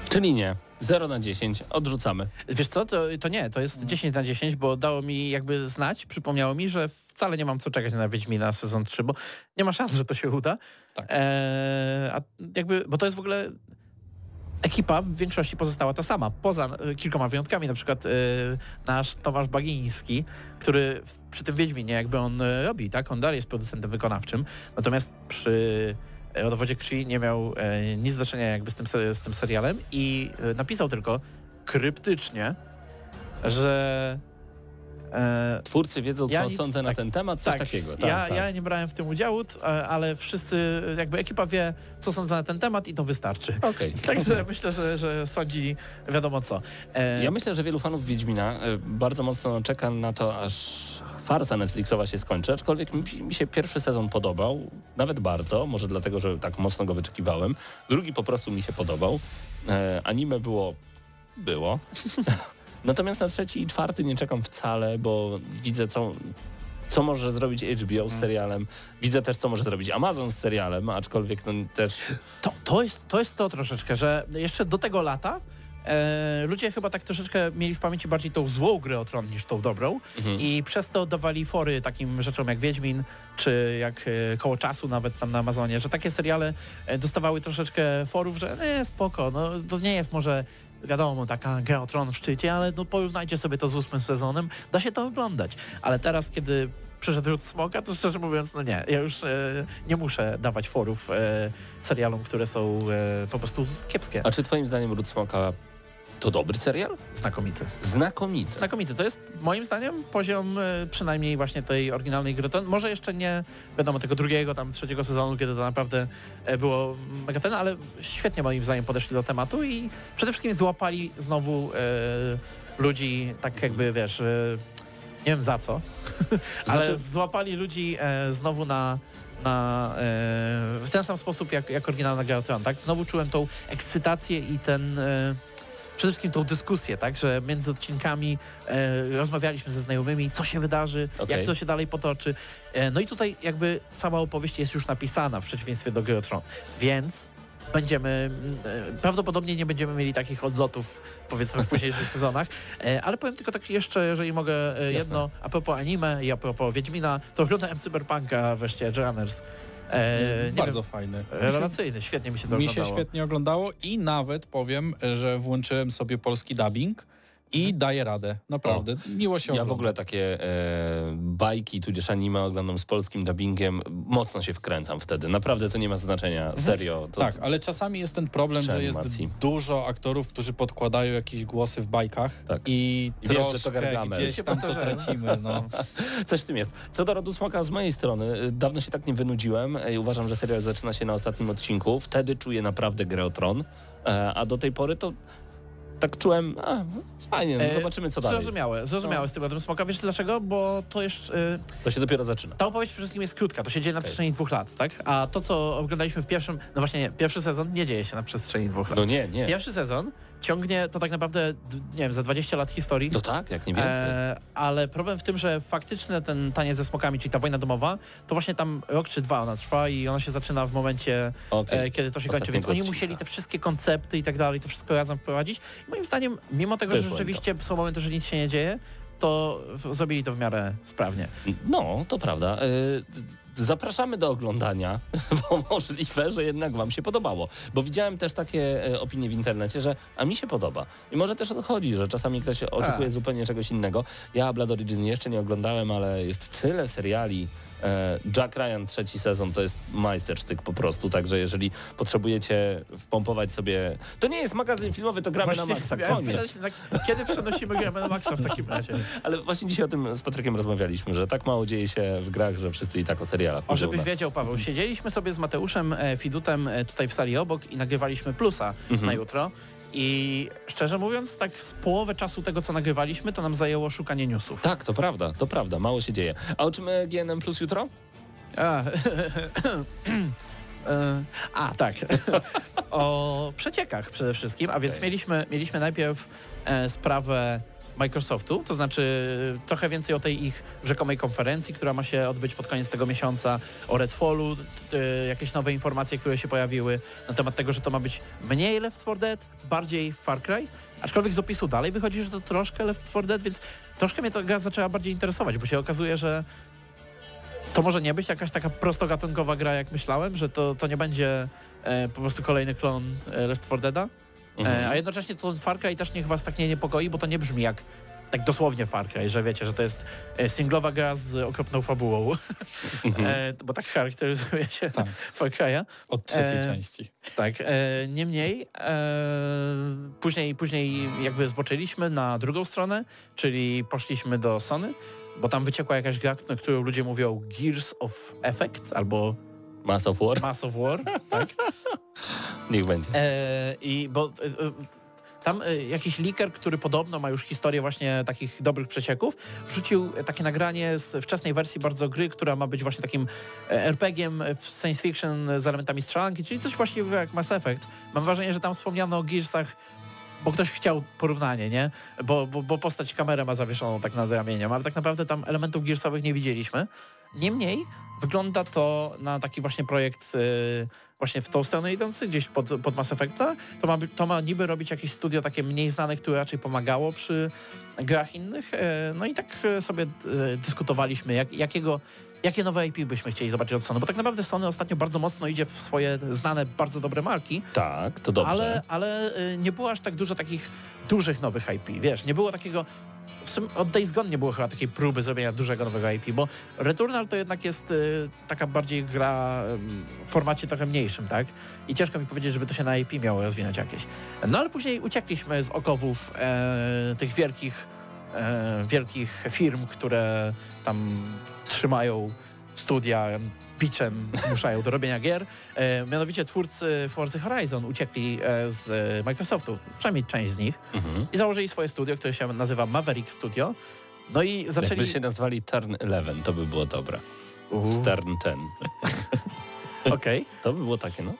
Czyli nie. 0 na 10. Odrzucamy. Wiesz co, to, to nie, to jest 10 na 10, bo dało mi jakby znać, przypomniało mi, że wcale nie mam co czekać na Wiedźmina sezon 3, bo nie ma szans, że to się uda. Tak. Eee, a jakby, bo to jest w ogóle ekipa w większości pozostała ta sama, poza e, kilkoma wyjątkami, na przykład e, nasz Tomasz Bagiński, który przy tym Wiedźminie jakby on e, robi, tak? On dalej jest producentem wykonawczym, natomiast przy e, Rodowodzie Krwi nie miał e, nic do czynienia jakby z tym, z tym serialem i e, napisał tylko kryptycznie, że Twórcy wiedzą, co Ja nic- sądzę na tak, ten temat, coś takiego. Tak, ja, tak. ja nie brałem w tym udziału, ale wszyscy, jakby ekipa wie, co sądzę na ten temat i to wystarczy. Okej. Także myślę, że, że sądzi wiadomo co. Ja myślę, że wielu fanów Wiedźmina bardzo mocno czeka na to, aż farsa Netflixowa się skończy, aczkolwiek mi, mi się pierwszy sezon podobał, nawet bardzo, może dlatego, że tak mocno go wyczekiwałem. Drugi po prostu mi się podobał. E, anime było... było. Natomiast na trzeci i czwarty nie czekam wcale, bo widzę co... Co może zrobić HBO z serialem? Widzę też, co może zrobić Amazon z serialem, aczkolwiek no też to, to, jest, to jest to troszeczkę, że jeszcze do tego lata e, ludzie chyba tak troszeczkę mieli w pamięci bardziej tą złą grę o tron niż tą dobrą Mhm. i przez to dawali fory takim rzeczom jak Wiedźmin, czy jak e, Koło Czasu nawet tam na Amazonie, że takie seriale e, dostawały troszeczkę forów, że nie, spoko, no to nie jest może wiadomo, taka gra o tron w szczycie, ale no porównajcie sobie to z ósmym sezonem, da się to oglądać. Ale teraz, kiedy przyszedł Ród Smoka, to szczerze mówiąc, no nie, ja już e, nie muszę dawać forów e, serialom, które są e, po prostu kiepskie. A czy twoim zdaniem Ród Smoka to dobry serial? Znakomity. Znakomity. Znakomity. To jest moim zdaniem poziom e, przynajmniej właśnie tej oryginalnej gry. To może jeszcze nie wiadomo tego drugiego, tam trzeciego sezonu, kiedy to naprawdę e, było mega ten, ale świetnie moim zdaniem podeszli do tematu i przede wszystkim złapali znowu e, ludzi tak jakby wiesz, e, nie wiem za co, ale Znaczy- złapali ludzi e, znowu na na, e, w ten sam sposób jak, jak oryginalna gra Tron, tak? Znowu czułem tą ekscytację i ten e, przede wszystkim tą dyskusję, tak, że między odcinkami e, rozmawialiśmy ze znajomymi, co się wydarzy, Okej. jak to się dalej potoczy. E, no i tutaj jakby cała opowieść jest już napisana w przeciwieństwie do gry o Tron, więc będziemy, mm, e, prawdopodobnie nie będziemy mieli takich odlotów powiedzmy w późniejszych sezonach, e, ale powiem tylko tak jeszcze, jeżeli mogę e, jedno, a propos anime i a propos Wiedźmina, to oglądałem Cyberpunka wreszcie, Runners. E, Bardzo wiem, fajny. rewelacyjny, świetnie mi się to Mi się oglądało. świetnie oglądało i nawet powiem, że włączyłem sobie polski dubbing i daje radę. Naprawdę. Miło się Mhm. Ja w ogląda. ogóle takie e, bajki, tudzież anime oglądam z polskim dubbingiem, mocno się wkręcam wtedy. Naprawdę to nie ma znaczenia, serio. To, Tak, ale czasami jest ten problem, że jest dużo aktorów, którzy podkładają jakieś głosy w bajkach Tak. i, I wiesz, że to troszkę Gargamel. gdzieś tam to tracimy. No. Coś w tym jest. Co do Rodu Smoka z mojej strony, y, dawno się tak nie wynudziłem i uważam, że serial zaczyna się na ostatnim odcinku. Wtedy czuję naprawdę grę o tron, e, a do tej pory to tak czułem, a, fajnie, no, E, zobaczymy co dalej. Zrozumiałe, zrozumiałe No. z tym Rodem Smoka. Wiesz dlaczego? Bo to jeszcze... y, To się dopiero zaczyna. Ta opowieść przede wszystkim jest krótka, to się dzieje na Okej. przestrzeni dwóch lat, tak? A to, co oglądaliśmy w pierwszym, no właśnie nie, pierwszy sezon nie dzieje się na przestrzeni dwóch lat. No nie, nie. Pierwszy sezon ciągnie to tak naprawdę, nie wiem, za 20 lat historii. No tak, jak nie więcej. E, ale problem w tym, że faktyczny ten taniec ze smokami, czyli ta wojna domowa, to właśnie tam rok czy dwa ona trwa i ona się zaczyna w momencie, Okej. e, kiedy to się kończy, więc Ostatniego oni musieli te wszystkie koncepty i tak dalej, to wszystko razem wprowadzić. I moim zdaniem, mimo tego, Też że rzeczywiście są momenty, że nic się nie dzieje, to w, zrobili to w miarę sprawnie. No, to prawda. Zapraszamy do oglądania, bo możliwe, że jednak Wam się podobało. Bo widziałem też takie e, opinie w internecie, że a mi się podoba. I może też o to chodzi, że czasami ktoś oczekuje Tak. zupełnie czegoś innego. Ja Blood Origin jeszcze nie oglądałem, ale jest tyle seriali Jack Ryan trzeci sezon to jest majstersztyk po prostu, także jeżeli potrzebujecie wpompować sobie... To nie jest magazyn filmowy, to gramy na maksa, koniec. tak, kiedy przenosimy gramy na maksa w takim razie? Ale właśnie dzisiaj o tym z Patrykiem rozmawialiśmy, że tak mało dzieje się w grach, że wszyscy i tak o serialach O, żebyś wiedział, Paweł, siedzieliśmy sobie z Mateuszem e, Fidutem e, tutaj w sali obok i nagrywaliśmy plusa Mhm. na jutro. I szczerze mówiąc, tak z połowę czasu tego, co nagrywaliśmy, to nam zajęło szukanie newsów. Tak, to prawda, to prawda, mało się dzieje. A o czym e, GNM Plus jutro? A, E, a tak. o przeciekach przede wszystkim, a więc Okej. mieliśmy, mieliśmy najpierw e, sprawę Microsoftu, to znaczy trochę więcej o tej ich rzekomej konferencji, która ma się odbyć pod koniec tego miesiąca, o Redfallu, e, jakieś nowe informacje, które się pojawiły na temat tego, że to ma być mniej Left 4 Dead, bardziej Far Cry, aczkolwiek z opisu dalej wychodzi, że to troszkę Left 4 Dead, więc troszkę mnie ta gra zaczęła bardziej interesować, bo się okazuje, że to może nie być jakaś taka prostogatunkowa gra, jak myślałem, że to, to nie będzie e, po prostu kolejny klon e, Left 4 Deada, Mhm. e, a jednocześnie to Far Cry też niech was tak nie niepokoi, bo to nie brzmi jak tak dosłownie Far Cry, że wiecie, że to jest e, singlowa gra z okropną fabułą, e, bo tak charakteryzuje się Tak. Far Cry'a. Od trzeciej E, części. Tak, e, niemniej e, później, później jakby zboczyliśmy na drugą stronę, czyli poszliśmy do Sony, bo tam wyciekła jakaś gra, na którą ludzie mówią Gears of Effect albo Mass of War? Mass of War, tak? Niech będzie. E, I bo e, e, tam e, jakiś liker, który podobno ma już historię właśnie takich dobrych przecieków, wrzucił takie nagranie z wczesnej wersji bardzo gry, która ma być właśnie takim e, RPG-iem w science fiction z elementami strzelanki, czyli coś właściwego jak Mass Effect. Mam wrażenie, że tam wspomniano o Gearsach bo ktoś chciał porównanie, nie? Bo, bo, bo postać kamerę ma zawieszoną tak nad ramieniem, ale tak naprawdę tam elementów Gearsowych nie widzieliśmy. Niemniej wygląda to na taki właśnie projekt y, właśnie w tą stronę idący, gdzieś pod, pod Mass Effecta. To ma, to ma niby robić jakieś studio takie mniej znane, które raczej pomagało przy grach innych. E, No i tak e, sobie e, dyskutowaliśmy, jak, jakiego, jakie nowe IP byśmy chcieli zobaczyć od Sony, bo tak naprawdę Sony ostatnio bardzo mocno idzie w swoje znane, bardzo dobre marki, Tak, to dobrze. ale, ale nie było aż tak dużo takich dużych nowych IP, wiesz, nie było takiego w sumie od Days Gone nie było chyba takiej próby zrobienia dużego nowego IP, bo Returnal to jednak jest y, taka bardziej gra y, w formacie trochę mniejszym, tak? I ciężko mi powiedzieć, żeby to się na IP miało rozwinąć jakieś. No ale później uciekliśmy z okowów e, tych wielkich, e, wielkich firm, które tam trzymają studia biczem, zmuszają do robienia gier. E, mianowicie twórcy Forza Horizon uciekli e, z Microsoftu, przynajmniej część z nich, Mhm. i założyli swoje studio, które się nazywa Maverick Studio. No i zaczęli... Jakby się nazwali Turn 11, to by było dobre. Uuu, Stern 10. Okej. To by było takie, no.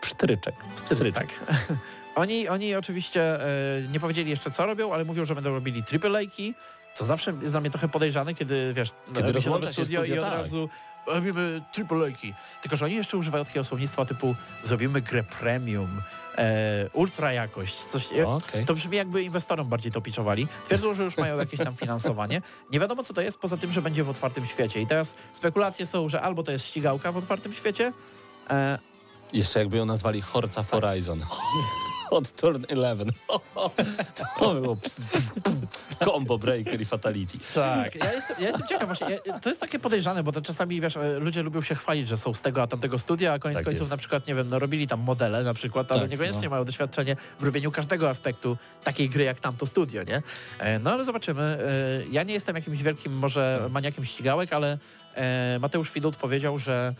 Psztryczek. Psztryczek. Tak. Oni, oni oczywiście e, nie powiedzieli jeszcze co robią, ale mówią, że będą robili AAA-ki, co zawsze jest dla mnie trochę podejrzane, kiedy wiesz, Kiedy robi rozłącza nowe się studio, studio, i od tak. razu robimy AAA-ki. Tylko, że oni jeszcze używają takiego słownictwa typu zrobimy grę premium, e, ultra jakość, coś. Okej. To brzmi jakby inwestorom bardziej to piczowali. Twierdzą, że już mają jakieś tam finansowanie. Nie wiadomo co to jest, poza tym, że będzie w otwartym świecie. I teraz spekulacje są, że albo to jest ścigałka w otwartym świecie, e, Jeszcze jakby ją nazwali Horza Horizon. Od Turn 11. To było combo breaker i fatality. Tak, ja jestem, ja jestem ciekaw właśnie, to jest takie podejrzane, bo to czasami, wiesz, e, ludzie lubią się chwalić, że są z tego, a tamtego studia, a koniec Tak końców jest. na przykład, nie wiem, no robili tam modele na przykład, ale Tak, niekoniecznie no. mają doświadczenie w robieniu każdego aspektu takiej gry jak tamto studio, nie? E, No ale zobaczymy. E, Ja nie jestem jakimś wielkim może maniakiem ścigałek, ale Mateusz Widut powiedział, że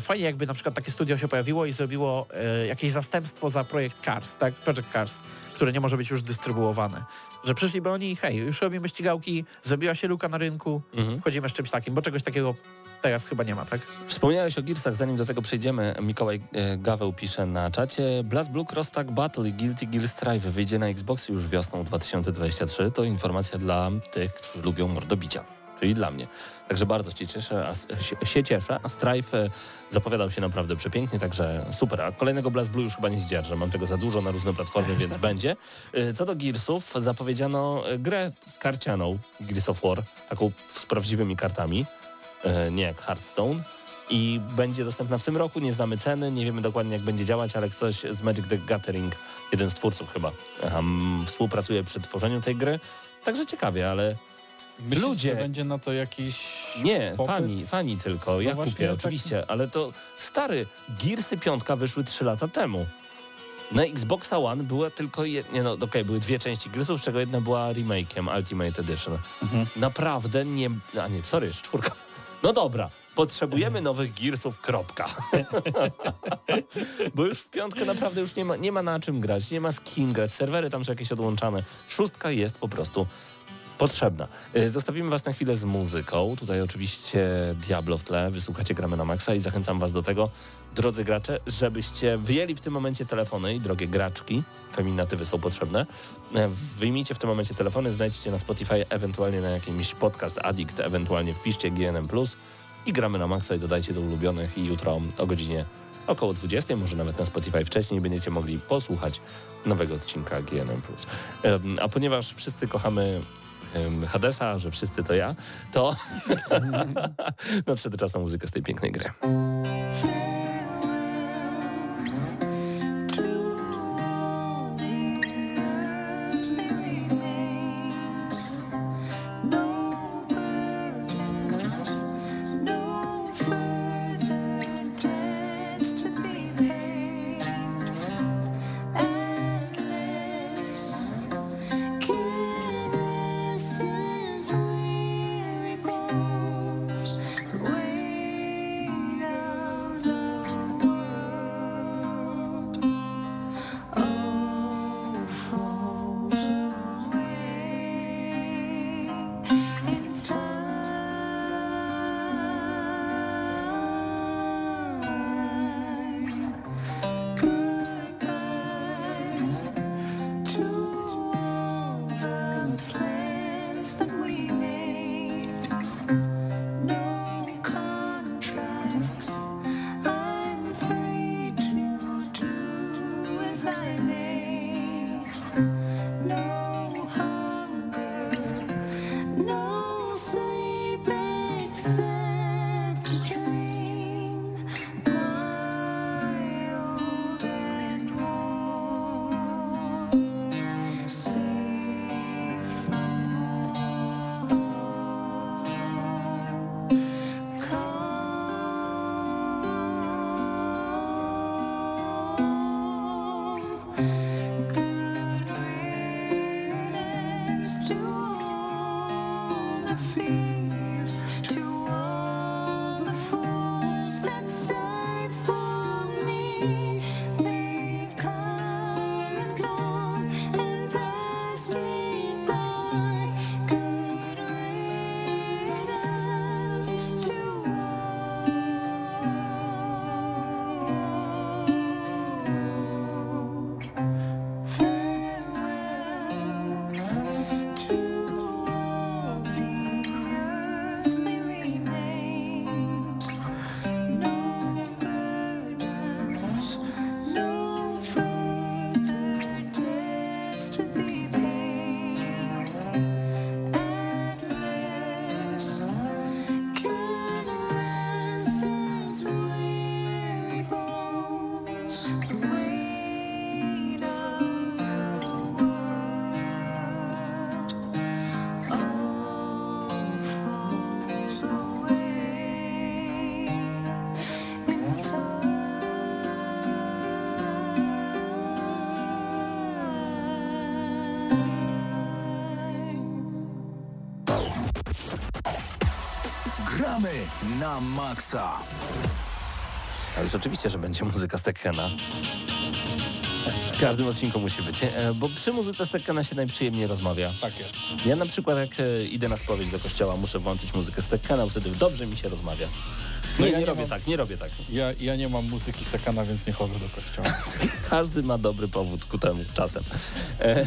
fajnie jakby na przykład takie studio się pojawiło i zrobiło e, jakieś zastępstwo za projekt Cars, tak? Project Cars, które nie może być już dystrybuowane. Że przyszliby oni i hej, już robimy ścigałki, zrobiła się luka na rynku, Mhm. wchodzimy z czymś takim, bo czegoś takiego teraz chyba nie ma, tak? Wspomniałeś o Gearsach, zanim do tego przejdziemy. Mikołaj e, Gaweł pisze na czacie. Blast Blue Cross Tag Battle i Guilty Gear Strive wyjdzie na Xbox już wiosną 2023. To informacja dla tych, którzy lubią mordobicia, czyli dla mnie. Także bardzo się cieszę, a, się, cieszę, a Strive e, zapowiadał się naprawdę przepięknie, także super. A kolejnego Blast Blue już chyba nie zdzierżę, mam tego za dużo na różne platformy, więc będzie. E, Co do Gearsów, zapowiedziano e, grę karcianą Gears of War, taką z prawdziwymi kartami, nie jak Hearthstone i będzie dostępna w tym roku. Nie znamy ceny, nie wiemy dokładnie jak będzie działać, ale ktoś z Magic the Gathering, jeden z twórców chyba, em, współpracuje przy tworzeniu tej gry. Także ciekawie, ale Myślisz, Ludzie. że będzie na to jakiś Nie, popyt? fani, fani tylko. Ja właśnie, kupię tak- oczywiście, ale to stary, Gearsy 5 wyszły 3 lata temu. Na Xboxa One była tylko jedna, nie no okej, były dwie części Gearsów, z czego jedna była remake'iem Ultimate Edition. Mhm. Naprawdę nie, a nie, sorry, jest czwórka. No dobra, potrzebujemy nowych Gearsów, kropka. Bo już w piątkę naprawdę już nie ma, nie ma na czym grać, nie ma z kim grać, serwery tam są jakieś odłączane. Szóstka jest po prostu potrzebna. Y, Zostawimy Was na chwilę z muzyką. Tutaj oczywiście Diablo w tle, wysłuchacie gramy na maksa i zachęcam Was do tego, drodzy gracze, żebyście wyjęli w tym momencie telefony i drogie graczki, feminatywy są potrzebne, e, wyjmijcie w tym momencie telefony, znajdziecie na Spotify, ewentualnie na jakimś podcast Addict, ewentualnie wpiszcie GNM+, i gramy na maksa i dodajcie do ulubionych i jutro o godzinie około 20, może nawet na Spotify wcześniej będziecie mogli posłuchać nowego odcinka GNM+. A ponieważ wszyscy kochamy Hadesa, że wszyscy to ja, to nadszedł czas na muzykę z tej pięknej gry. Gramy na maksa. Ale oczywiście, że będzie muzyka z Tekkena. W każdym odcinku musi być? E, bo przy muzyce z Tekkena się najprzyjemniej rozmawia. Tak jest. Ja na przykład jak e, idę na spowiedź do kościoła, muszę włączyć muzykę z Tekkena, wtedy dobrze mi się rozmawia. No Nie, ja nie nie robię mam- tak, nie robię tak. Ja, ja nie mam muzyki z Tekana, więc nie chodzę do kościoła. Każdy ma dobry powód ku temu czasem. E,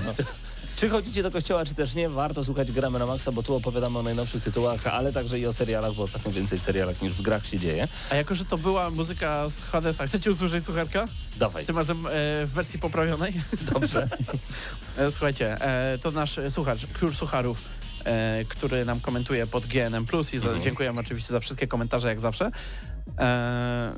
Czy chodzicie do kościoła, czy też nie, warto słuchać Gramy na Maxa, bo tu opowiadamy o najnowszych tytułach, ale także i o serialach, bo ostatnio więcej w serialach niż w grach się dzieje. A jako, że to była muzyka z Hadesa, chcecie usłyszeć słucharka? Dawaj, Tym razem e, w wersji poprawionej. dobrze. E, Słuchajcie, e, to nasz słuchacz, Król Sucharów, e, który nam komentuje pod GNM+, i za, Mhm. dziękujemy oczywiście za wszystkie komentarze, jak zawsze. E,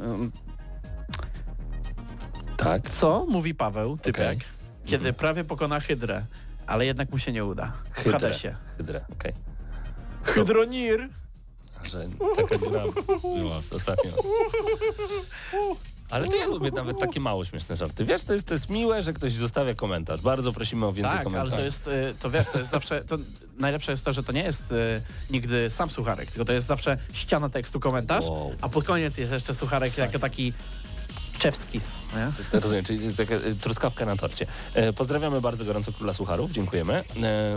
Tak. co mówi Paweł, typek, Okej. kiedy prawie pokona Hydrę, ale jednak mu się nie uda. W Hydrę. Hadesie. Hydrę, okej. Hydronir. że taka gra była ostatnio. Ale to ja lubię nawet takie mało śmieszne żarty. Wiesz, to jest, to jest miłe, że ktoś zostawia komentarz. Bardzo prosimy o więcej Tak, ale komentarzy. to jest, y, to wiesz, to jest zawsze, to najlepsze jest to, że to nie jest y, nigdy sam sucharek, tylko to jest zawsze ściana tekstu, komentarz, Wow. a pod koniec jest jeszcze sucharek jako taki czewskis, nie? Rozumiem, czyli taka e, truskawka na torcie. E, pozdrawiamy bardzo gorąco Króla Sucharów, dziękujemy. E,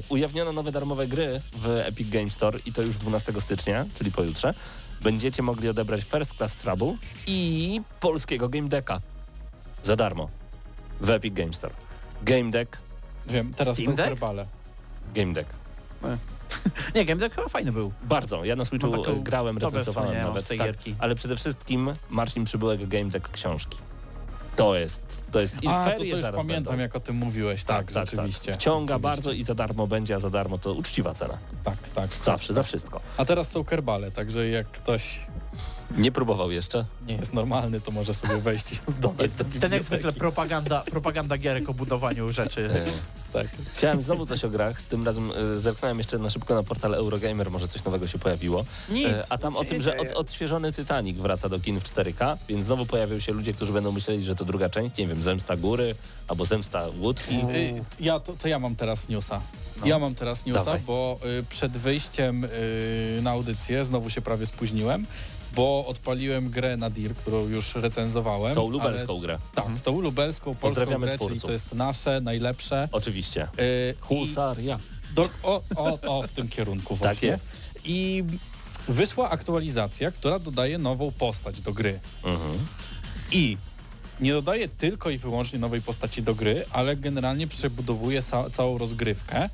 ujawniono nowe darmowe gry w Epic Game Store i to już 12 stycznia, czyli pojutrze. Będziecie mogli odebrać First Class Trouble i polskiego Game Decka za darmo w Epic Game Store. Game Deck, Wiem, teraz Steam są Deck? Game Deck. Nie, Game Deck chyba fajny był. Bardzo. Ja na Switchu taką e, grałem, recenzowałem nawet. tej Tak, gierki. ale przede wszystkim Marcin Przybyłego Game Deck książki. To jest, to jest i A, to, to już pamiętam, będą. jak o tym mówiłeś. Tak, rzeczywiście. Wciąga Rzeczywiście. bardzo i za darmo będzie, a za darmo to uczciwa cena. Tak, tak. Zawsze, tak, za tak. wszystko. A teraz są kerbale, także jak ktoś Nie próbował jeszcze. nie jest normalny, to może sobie wejść i dodać do Ten jak zwykle propaganda, propaganda gierek o budowaniu rzeczy. Tak. Chciałem znowu coś o grach, tym razem e, zerknąłem jeszcze na szybko na portal Eurogamer, może coś nowego się pojawiło. Nic, E, A tam nic o tym, że od, odświeżony Titanic wraca do kin w 4K, więc znowu pojawią się ludzie, którzy będą myśleli, że to druga część, nie wiem, Zemsta Góry albo Zemsta Łódki. Y, Ja, to, to ja mam teraz newsa. Ja mam teraz newsa, Dawaj. bo y, przed wyjściem y, na audycję znowu się prawie spóźniłem, bo odpaliłem grę Nadir, którą już recenzowałem. Tą lubelską ale- grę. Tak, tą lubelską, polską Pozdrawiamy grę, czyli twórców. to jest nasze, najlepsze. Oczywiście. Y, Husaria. Do, o, o, o, w tym kierunku właśnie. Tak jest. I wyszła aktualizacja, która dodaje nową postać do gry. Mhm. I nie dodaje tylko i wyłącznie nowej postaci do gry, ale generalnie przebudowuje ca- całą rozgrywkę,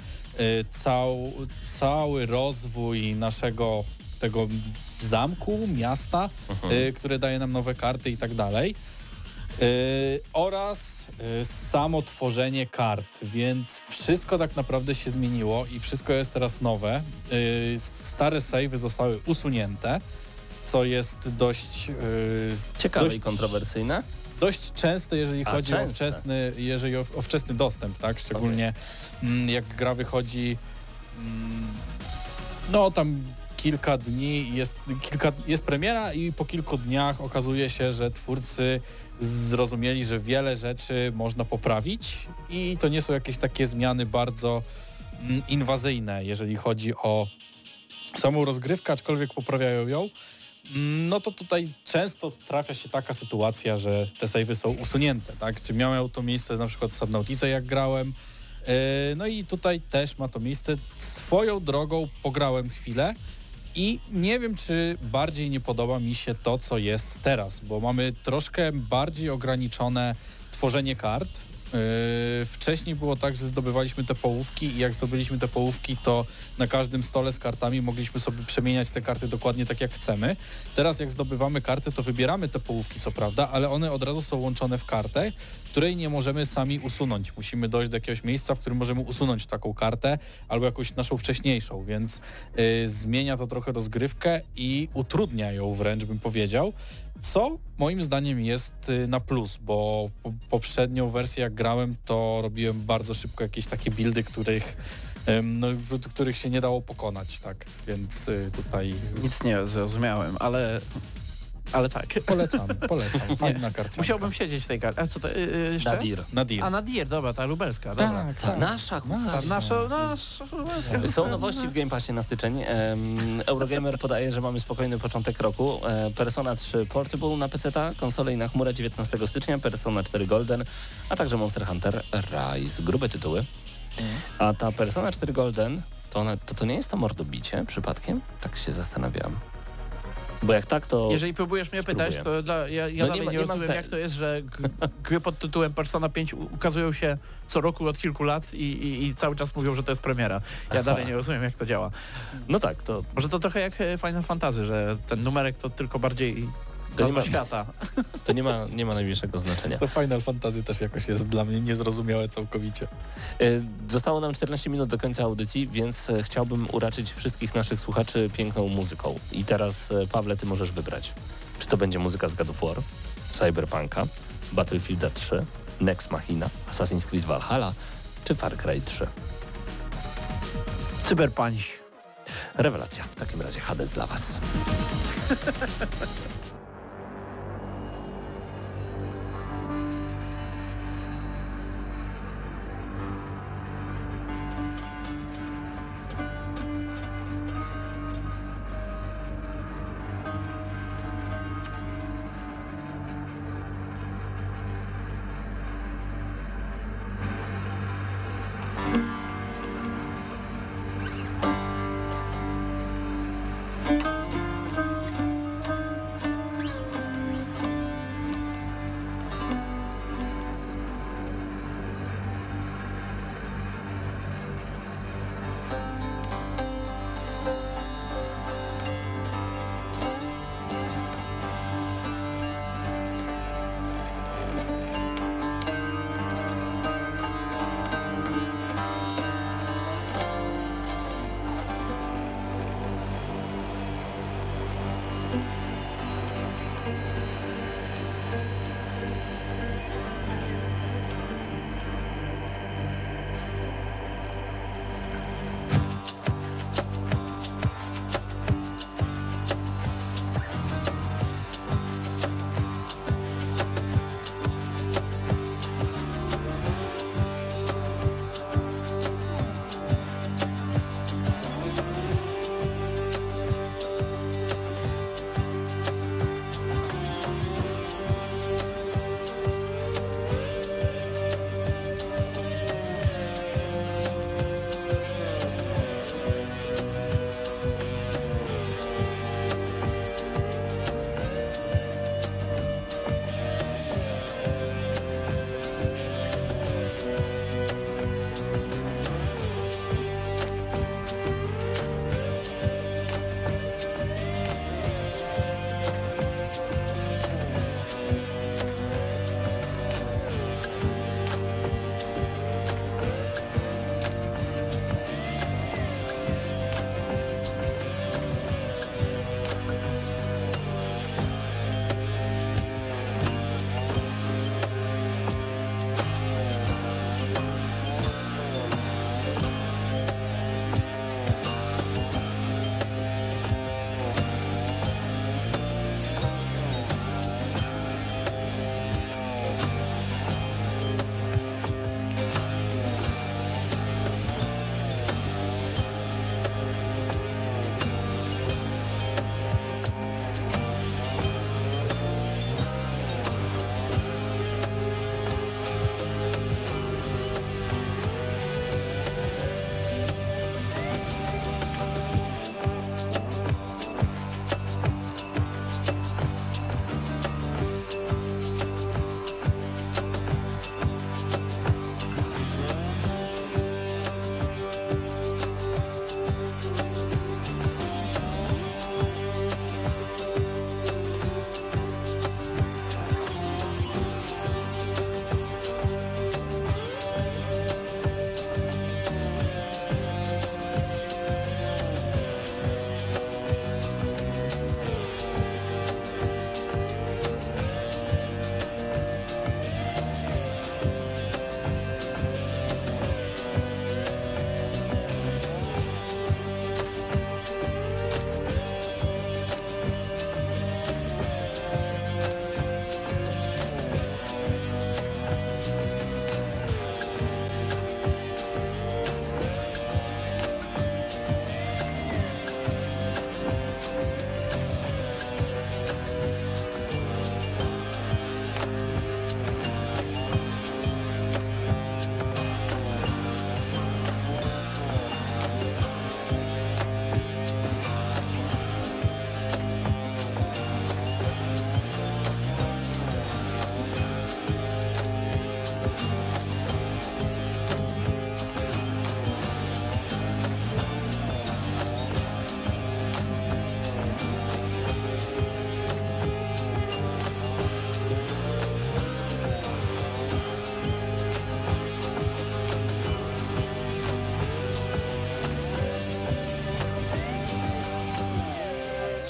y, cał, cały rozwój naszego tego zamku, miasta, y, które daje nam nowe karty i tak dalej. Y, oraz y, samo tworzenie kart, więc wszystko tak naprawdę się zmieniło i wszystko jest teraz nowe. Y, stare savey zostały usunięte, co jest dość y, Ciekawe Dość- i kontrowersyjne. Dość częste, jeżeli A, chodzi o wczesny, jeżeli o, o wczesny dostęp, tak? Szczególnie mm, jak gra wychodzi mm, no tam kilka dni jest, kilka, jest premiera i po kilku dniach okazuje się, że twórcy zrozumieli, że wiele rzeczy można poprawić i to nie są jakieś takie zmiany bardzo mm, inwazyjne, jeżeli chodzi o samą rozgrywkę, aczkolwiek poprawiają ją. No to tutaj często trafia się taka sytuacja, że te savey są usunięte, tak? Czy miało to miejsce na przykład w Subnautice, jak grałem. Yy, No i tutaj też ma to miejsce. Swoją drogą pograłem chwilę i nie wiem, czy bardziej nie podoba mi się to, co jest teraz, bo mamy troszkę bardziej ograniczone tworzenie kart. Yy, wcześniej było tak, że zdobywaliśmy te połówki i jak zdobyliśmy te połówki, to na każdym stole z kartami mogliśmy sobie przemieniać te karty dokładnie tak, jak chcemy. Teraz jak zdobywamy karty, to wybieramy te połówki, co prawda, ale one od razu są łączone w kartę, której nie możemy sami usunąć. Musimy dojść do jakiegoś miejsca, w którym możemy usunąć taką kartę albo jakąś naszą wcześniejszą, więc yy, zmienia to trochę rozgrywkę i utrudnia ją wręcz, bym powiedział. Co moim zdaniem jest y, na plus, bo po- poprzednią wersję jak grałem, to robiłem bardzo szybko jakieś takie buildy, których, no, których się nie dało pokonać, tak, więc y, tutaj Nic nie zrozumiałem, ale, ale tak. polecam, polecam, fajna karcianka. Musiałbym siedzieć w tej karcie. A co to y, y, jeszcze? Nadir. Nadir. A Nadir, dobra, ta lubelska, dobra. Tak, Ta tak. nasza Ta husaria. nasza, nasza lubelska. Są nowości w Game Passie na styczeń. Eurogamer podaje, że mamy spokojny początek roku. E, Persona 3 Portable na PC, konsole i na chmurę 19 stycznia, Persona 4 Golden, a także Monster Hunter Rise. Grube tytuły. A ta Persona 4 Golden, to, ona, to, to nie jest to mordobicie przypadkiem? Tak się zastanawiałem. Bo jak tak, to... Jeżeli próbujesz mnie pytać, Spróbuję. to dla, ja, ja No nie ma- nie, nie rozumiem, jak to jest, że gry pod tytułem Persona 5 u- ukazują się co roku od kilku lat i, i, i cały czas mówią, że to jest premiera. Ja dalej nie rozumiem, jak to działa. No tak, to, Może to trochę jak e, Final Fantasy, że ten numerek to tylko bardziej To nie ma- świata. to nie, ma, nie ma najmniejszego znaczenia. To Final Fantasy też jakoś jest dla mnie niezrozumiałe całkowicie. E, Zostało nam 14 minut do końca audycji, więc e, chciałbym uraczyć wszystkich naszych słuchaczy piękną muzyką. I teraz, e, Pawle, ty możesz wybrać. Czy to będzie muzyka z God of War, Cyberpunka, Battlefielda 3, Next Machina, Assassin's Creed Valhalla, czy Far Cry 3. Cyberpunch. Rewelacja. W takim razie Hades dla Was.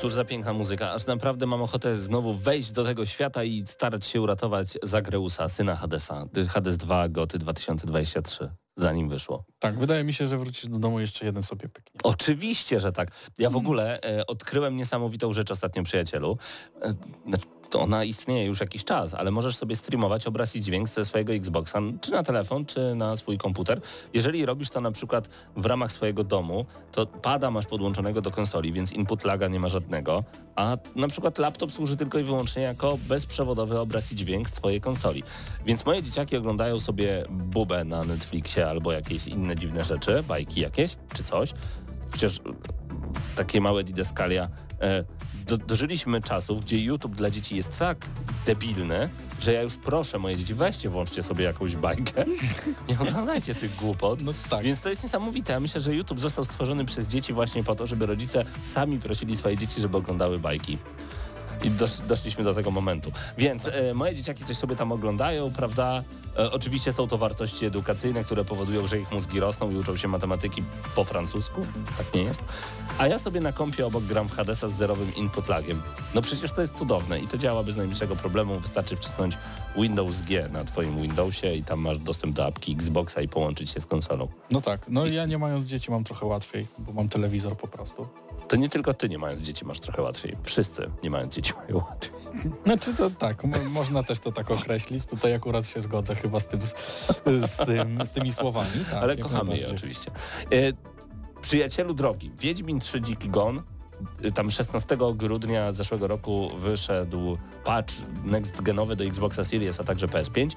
Cóż za piękna muzyka, aż naprawdę mam ochotę znowu wejść do tego świata i starać się uratować Zagreusa, syna Hadesa. Hades 2 Goty 2023, zanim wyszło. Tak, wydaje mi się, że wrócisz do domu jeszcze jeden sobie pyknie. Oczywiście, że tak. Ja w ogóle e, odkryłem niesamowitą rzecz ostatnio, przyjacielu. E, znaczy, to ona istnieje już jakiś czas, ale możesz sobie streamować obraz i dźwięk ze swojego Xboxa, czy na telefon, czy na swój komputer. Jeżeli robisz to na przykład w ramach swojego domu, to pada masz podłączonego do konsoli, więc input laga nie ma żadnego, a na przykład laptop służy tylko i wyłącznie jako bezprzewodowy obraz i dźwięk z twojej konsoli. Więc moje dzieciaki oglądają sobie bubę na Netflixie albo jakieś inne dziwne rzeczy, bajki jakieś, czy coś. Przecież e, takie małe didaskalia. E, do, dożyliśmy czasów, gdzie YouTube dla dzieci jest tak debilny, że ja już proszę moje dzieci, weźcie, włączcie sobie jakąś bajkę. Nie oglądajcie tych głupot. No tak. Więc to jest niesamowite. Ja myślę, że YouTube został stworzony przez dzieci właśnie po to, żeby rodzice sami prosili swoje dzieci, żeby oglądały bajki. I dosz, doszliśmy do tego momentu. Więc e, moje dzieciaki coś sobie tam oglądają, prawda? E, oczywiście są to wartości edukacyjne, które powodują, że ich mózgi rosną i uczą się matematyki po francusku. Tak nie jest. A ja sobie na kompie obok gram w Hadesa z zerowym input lagiem. No przecież to jest cudowne i to działa bez najmniejszego problemu. Wystarczy wcisnąć Windows G na twoim Windowsie i tam masz dostęp do apki Xboxa i połączyć się z konsolą. No tak, no ja nie mając dzieci mam trochę łatwiej, bo mam telewizor po prostu. To nie tylko ty nie mając dzieci masz trochę łatwiej. Wszyscy nie mając dzieci mają łatwiej. Znaczy to tak, mo- można też to tak określić. Tutaj akurat się zgodzę chyba z, tym, z, z, tym, z tymi słowami. Tak, Ale kochamy je oczywiście. E, przyjacielu drogi, Wiedźmin 3 Dziki Gon. e, Tam 16 grudnia zeszłego roku wyszedł patch next genowy do Xboxa Series, a także PS5.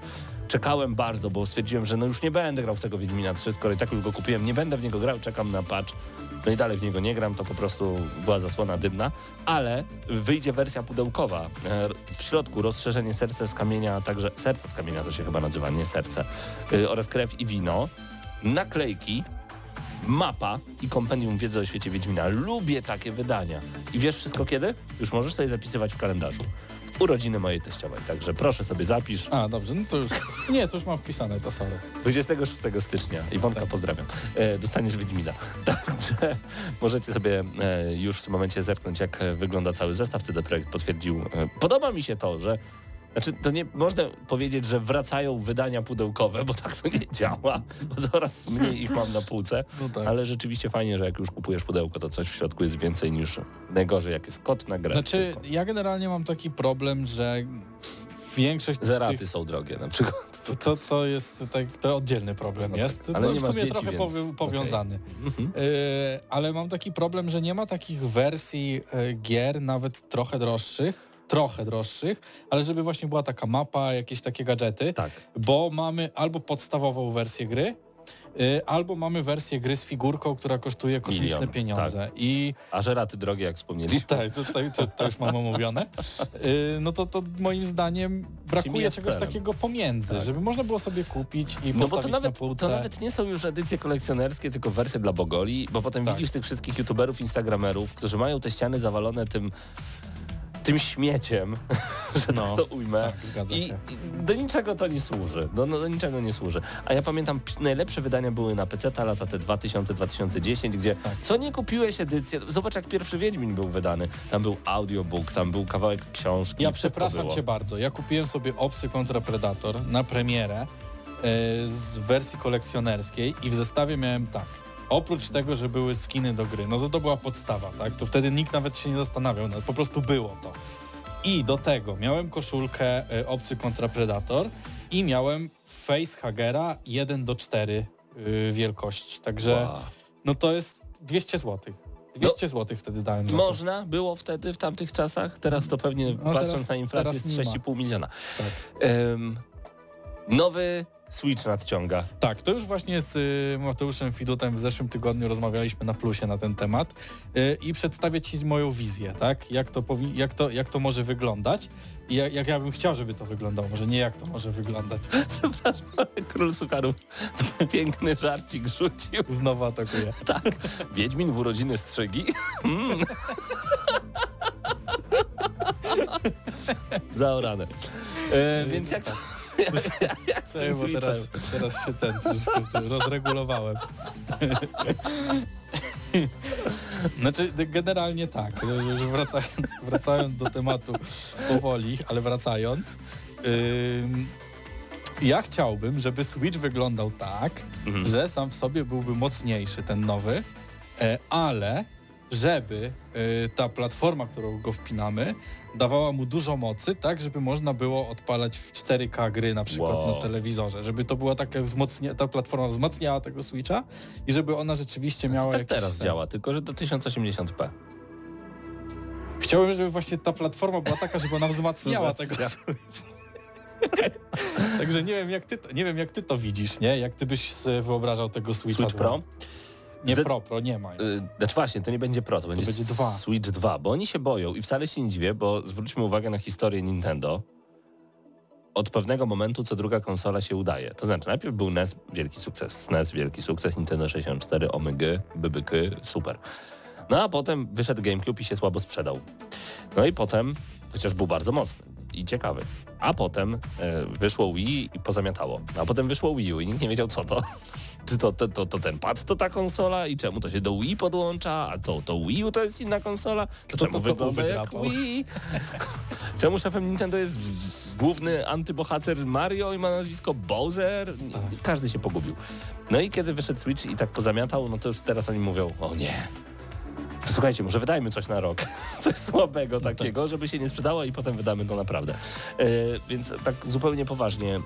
Czekałem bardzo, bo stwierdziłem, że no już nie będę grał w tego Wiedźmina 3, skoro i tak już go kupiłem, nie będę w niego grał, czekam na patch. No i dalej w niego nie gram, to po prostu była zasłona dymna, ale wyjdzie wersja pudełkowa. E, W środku rozszerzenie serce z kamienia, także serce z kamienia to się chyba nazywa, nie serce, y, oraz krew i wino, naklejki, mapa i kompendium wiedzy o świecie Wiedźmina. Lubię takie wydania. I wiesz wszystko kiedy? Już możesz sobie zapisywać w kalendarzu. Urodziny mojej teściowej, także proszę sobie zapisz. A, dobrze, no to już, nie, to już mam wpisane, to sorry. 26 stycznia. Iwonka, Tak. pozdrawiam. E, dostaniesz Wiedźmina. Także możecie sobie e, już w tym momencie zerknąć, jak e, wygląda cały zestaw. CD Projekt potwierdził. E, podoba mi się to, że znaczy, to nie można powiedzieć, że wracają wydania pudełkowe, bo tak to nie działa. Bo coraz mniej ich mam na półce. No tak. Ale rzeczywiście fajnie, że jak już kupujesz pudełko, to coś w środku jest więcej niż najgorzej, jak jest kot na grę. Znaczy, tylko. ja generalnie mam taki problem, że większość Że raty tych, są drogie na przykład. to, to, to jest tak, to oddzielny problem No jest. tak, ale no, nie w sumie dzieci, trochę więc- powi- powiązany. Mhm. Yy, ale mam taki problem, że nie ma takich wersji yy, gier, nawet trochę droższych, trochę droższych, ale żeby właśnie była taka mapa, jakieś takie gadżety, Tak. bo mamy albo podstawową wersję gry, yy, albo mamy wersję gry z figurką, która kosztuje kosmiczne Milion, pieniądze. I A że raty drogie, jak wspomnieliśmy. tak, to, to, to, to już mam omówione. Yy, no to, to moim zdaniem brakuje czegoś celem. takiego pomiędzy, Tak. żeby można było sobie kupić i No bo to nawet, na to nawet nie są już edycje kolekcjonerskie, tylko wersje dla Bogoli, bo potem Tak. widzisz tych wszystkich youtuberów, instagramerów, którzy mają te ściany zawalone tym tym śmieciem, że No, tak to ujmę. tak, I. I do niczego to nie służy. Do, no, do niczego nie służy. A ja pamiętam, najlepsze wydania były na PC lata te 2000-2010, gdzie Tak. co nie kupiłeś edycję, zobacz jak pierwszy Wiedźmin był wydany. Tam był audiobook, tam był kawałek książki. Ja przepraszam cię bardzo. Ja kupiłem sobie Obcy kontra Predator na premierę e, z wersji kolekcjonerskiej i w zestawie miałem tak. Oprócz tego, że były skiny do gry, no to to była podstawa, tak? To wtedy nikt nawet się nie zastanawiał, no, po prostu było to. I do tego miałem koszulkę e, Obcy kontra Predator i miałem facehagera 1 do 4 y, wielkości. Także Wow. no to jest 200 zł. 200 zł wtedy dałem. Można było wtedy, w tamtych czasach, teraz to pewnie, No patrząc teraz- na inflację, jest nie ma. 6,5 miliona. Tak. Em, nowy Switch nadciąga. Tak, to już właśnie z y, Mateuszem Fidutem w zeszłym tygodniu rozmawialiśmy na plusie na ten temat y, i przedstawię Ci moją wizję, tak? Jak to, powi- jak to, jak to może wyglądać i jak, jak ja bym chciał, żeby to wyglądało. Może nie jak to może wyglądać. Król Sucharów piękny żarcik rzucił. Znowu atakuję. Tak. Wiedźmin w urodziny strzygi. Mm. Zaorane. E, więc jak, jak, tym bo teraz, teraz się ten troszeczkę rozregulowałem. Znaczy, generalnie tak. Już wracając, wracając do tematu powoli, ale wracając. ym, ja chciałbym, żeby Switch wyglądał tak, Mhm. że sam w sobie byłby mocniejszy ten nowy, e, ale żeby e, ta platforma, którą go wpinamy, dawała mu dużo mocy, tak, żeby można było odpalać w 4K gry na przykład Wow. na telewizorze, żeby to była taka wzmocnia, ta platforma wzmacniała tego Switcha i żeby ona rzeczywiście miała Tak jakiś teraz działa, tylko że do 1080p. Chciałbym, żeby właśnie ta platforma była taka, żeby ona wzmacniała tego Wzmacnia. Także nie wiem, jak ty to, nie wiem, jak ty to widzisz, nie? Jak ty byś wyobrażał tego Switcha Switch 2? Pro? Nie Zde- Pro, Pro nie ma. Y, Znaczy właśnie, to nie będzie Pro, to będzie, będzie dwa. Switch 2, bo oni się boją i wcale się nie dziwię, bo zwróćmy uwagę na historię Nintendo. Od pewnego momentu co druga konsola się udaje. To znaczy najpierw był NES, wielki sukces, SNES, wielki sukces, Nintendo 64, Omygy, Bybyky, super. No a potem wyszedł GameCube i się słabo sprzedał. No i potem, chociaż był bardzo mocny i ciekawy. A potem e, wyszło Wii i pozamiatało. A potem wyszło Wii U i nikt nie wiedział co to. Czy to, to, to, to ten pad to ta konsola i czemu to się do Wii podłącza, a to, to Wii U to jest inna konsola? To czemu to wygląda jak? Wii? czemu szefem Nintendo jest główny antybohater Mario i ma nazwisko Bowser? Każdy się pogubił. No i kiedy wyszedł Switch i tak pozamiatał, no to już teraz oni mówią, o nie, to słuchajcie, może wydajmy coś na rok. Coś słabego takiego, żeby się nie sprzedało i potem wydamy to naprawdę. E, więc tak zupełnie poważnie.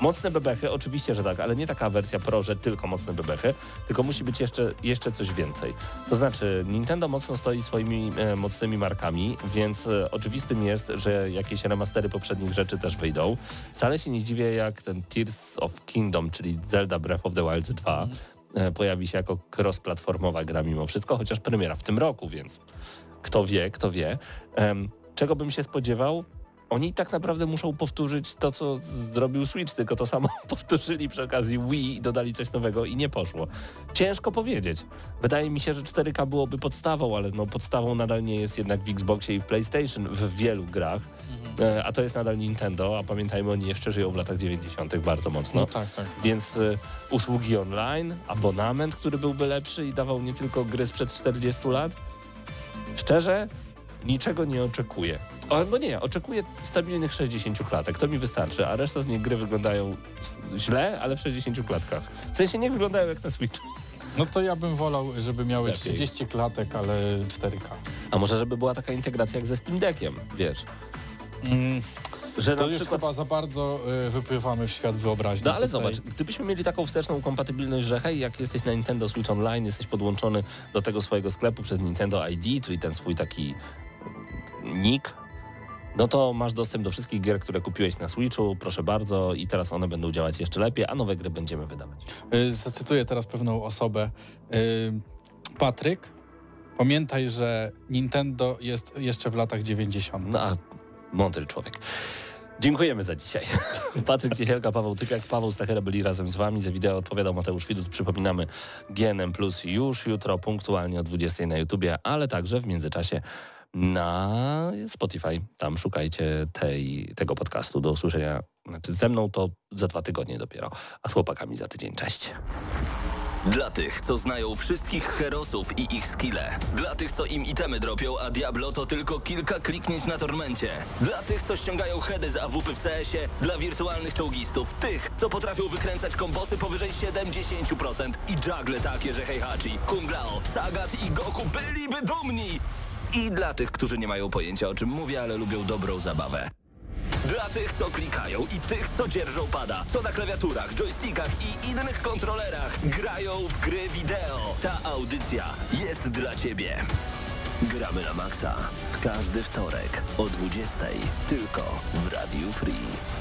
Mocne bebechy, oczywiście, że tak, ale nie taka wersja Pro, że tylko mocne bebechy, tylko musi być jeszcze, jeszcze coś więcej. To znaczy, Nintendo mocno stoi swoimi e, mocnymi markami, więc e, oczywistym jest, że jakieś remastery poprzednich rzeczy też wyjdą. Wcale się nie dziwię, jak ten Tears of Kingdom, czyli Zelda Breath of the Wild 2, e, pojawi się jako cross-platformowa gra mimo wszystko, chociaż premiera w tym roku, więc kto wie, kto wie. Czego bym się spodziewał? Oni tak naprawdę muszą powtórzyć to, co zrobił Switch, tylko to samo powtórzyli przy okazji Wii i dodali coś nowego i nie poszło. Ciężko powiedzieć. Wydaje mi się, że 4K byłoby podstawą, ale no podstawą nadal nie jest jednak w Xboxie i w PlayStation w wielu grach. E, A to jest nadal Nintendo, a pamiętajmy, oni jeszcze żyją w latach 90. bardzo mocno. No tak, tak. Więc y, usługi online, abonament, który byłby lepszy i dawał nie tylko gry sprzed 40 lat. Szczerze, niczego nie oczekuję. Albo nie, oczekuję stabilnych 60 klatek, to mi wystarczy, a reszta z nich gry wyglądają źle, ale w 60 klatkach. W sensie nie wyglądają jak na Switch. No to ja bym wolał, żeby miały Lepiej. 30 klatek, ale 4K. A może żeby była taka integracja jak ze Steam Deckiem, wiesz, Mm, że to na już przykład... chyba za bardzo y, wypływamy w świat wyobraźni. No ale tutaj. zobacz, gdybyśmy mieli taką wsteczną kompatybilność, że hej, jak jesteś na Nintendo Switch Online, jesteś podłączony do tego swojego sklepu przez Nintendo ID, czyli ten swój taki nick, no to masz dostęp do wszystkich gier, które kupiłeś na Switchu, proszę bardzo, i teraz one będą działać jeszcze lepiej, a nowe gry będziemy wydawać. Y, Zacytuję teraz pewną osobę. Y, Patryk, pamiętaj, że Nintendo jest jeszcze w latach 90. No a mądry człowiek. Dziękujemy za dzisiaj. Patryk Ciesielka, Paweł Typiak, Paweł Stachera byli razem z Wami. Za wideo odpowiadał Mateusz Widut. Przypominamy GNM Plus już jutro punktualnie o 20 na YouTubie, ale także w międzyczasie na Spotify. Tam szukajcie tej, tego podcastu do usłyszenia. Znaczy ze mną to za dwa tygodnie dopiero, a z chłopakami za tydzień. Cześć. Dla tych, co znają wszystkich herosów i ich skille. Dla tych, co im itemy dropią, a Diablo to tylko kilka kliknięć na tormencie. Dla tych, co ściągają heady z AWP w CS-ie. Dla wirtualnych czołgistów. Tych, co potrafią wykręcać kombosy powyżej 70% i juggle takie, że Heihachi, Kung Lao, Sagat i Goku byliby dumni. I dla tych, którzy nie mają pojęcia o czym mówię, ale lubią dobrą zabawę. Dla tych, co klikają i tych, co dzierżą pada, co na klawiaturach, joystickach i innych kontrolerach grają w gry wideo. Ta audycja jest dla Ciebie. Gramy na maksa w każdy wtorek o 20.00 tylko w Radiu Free.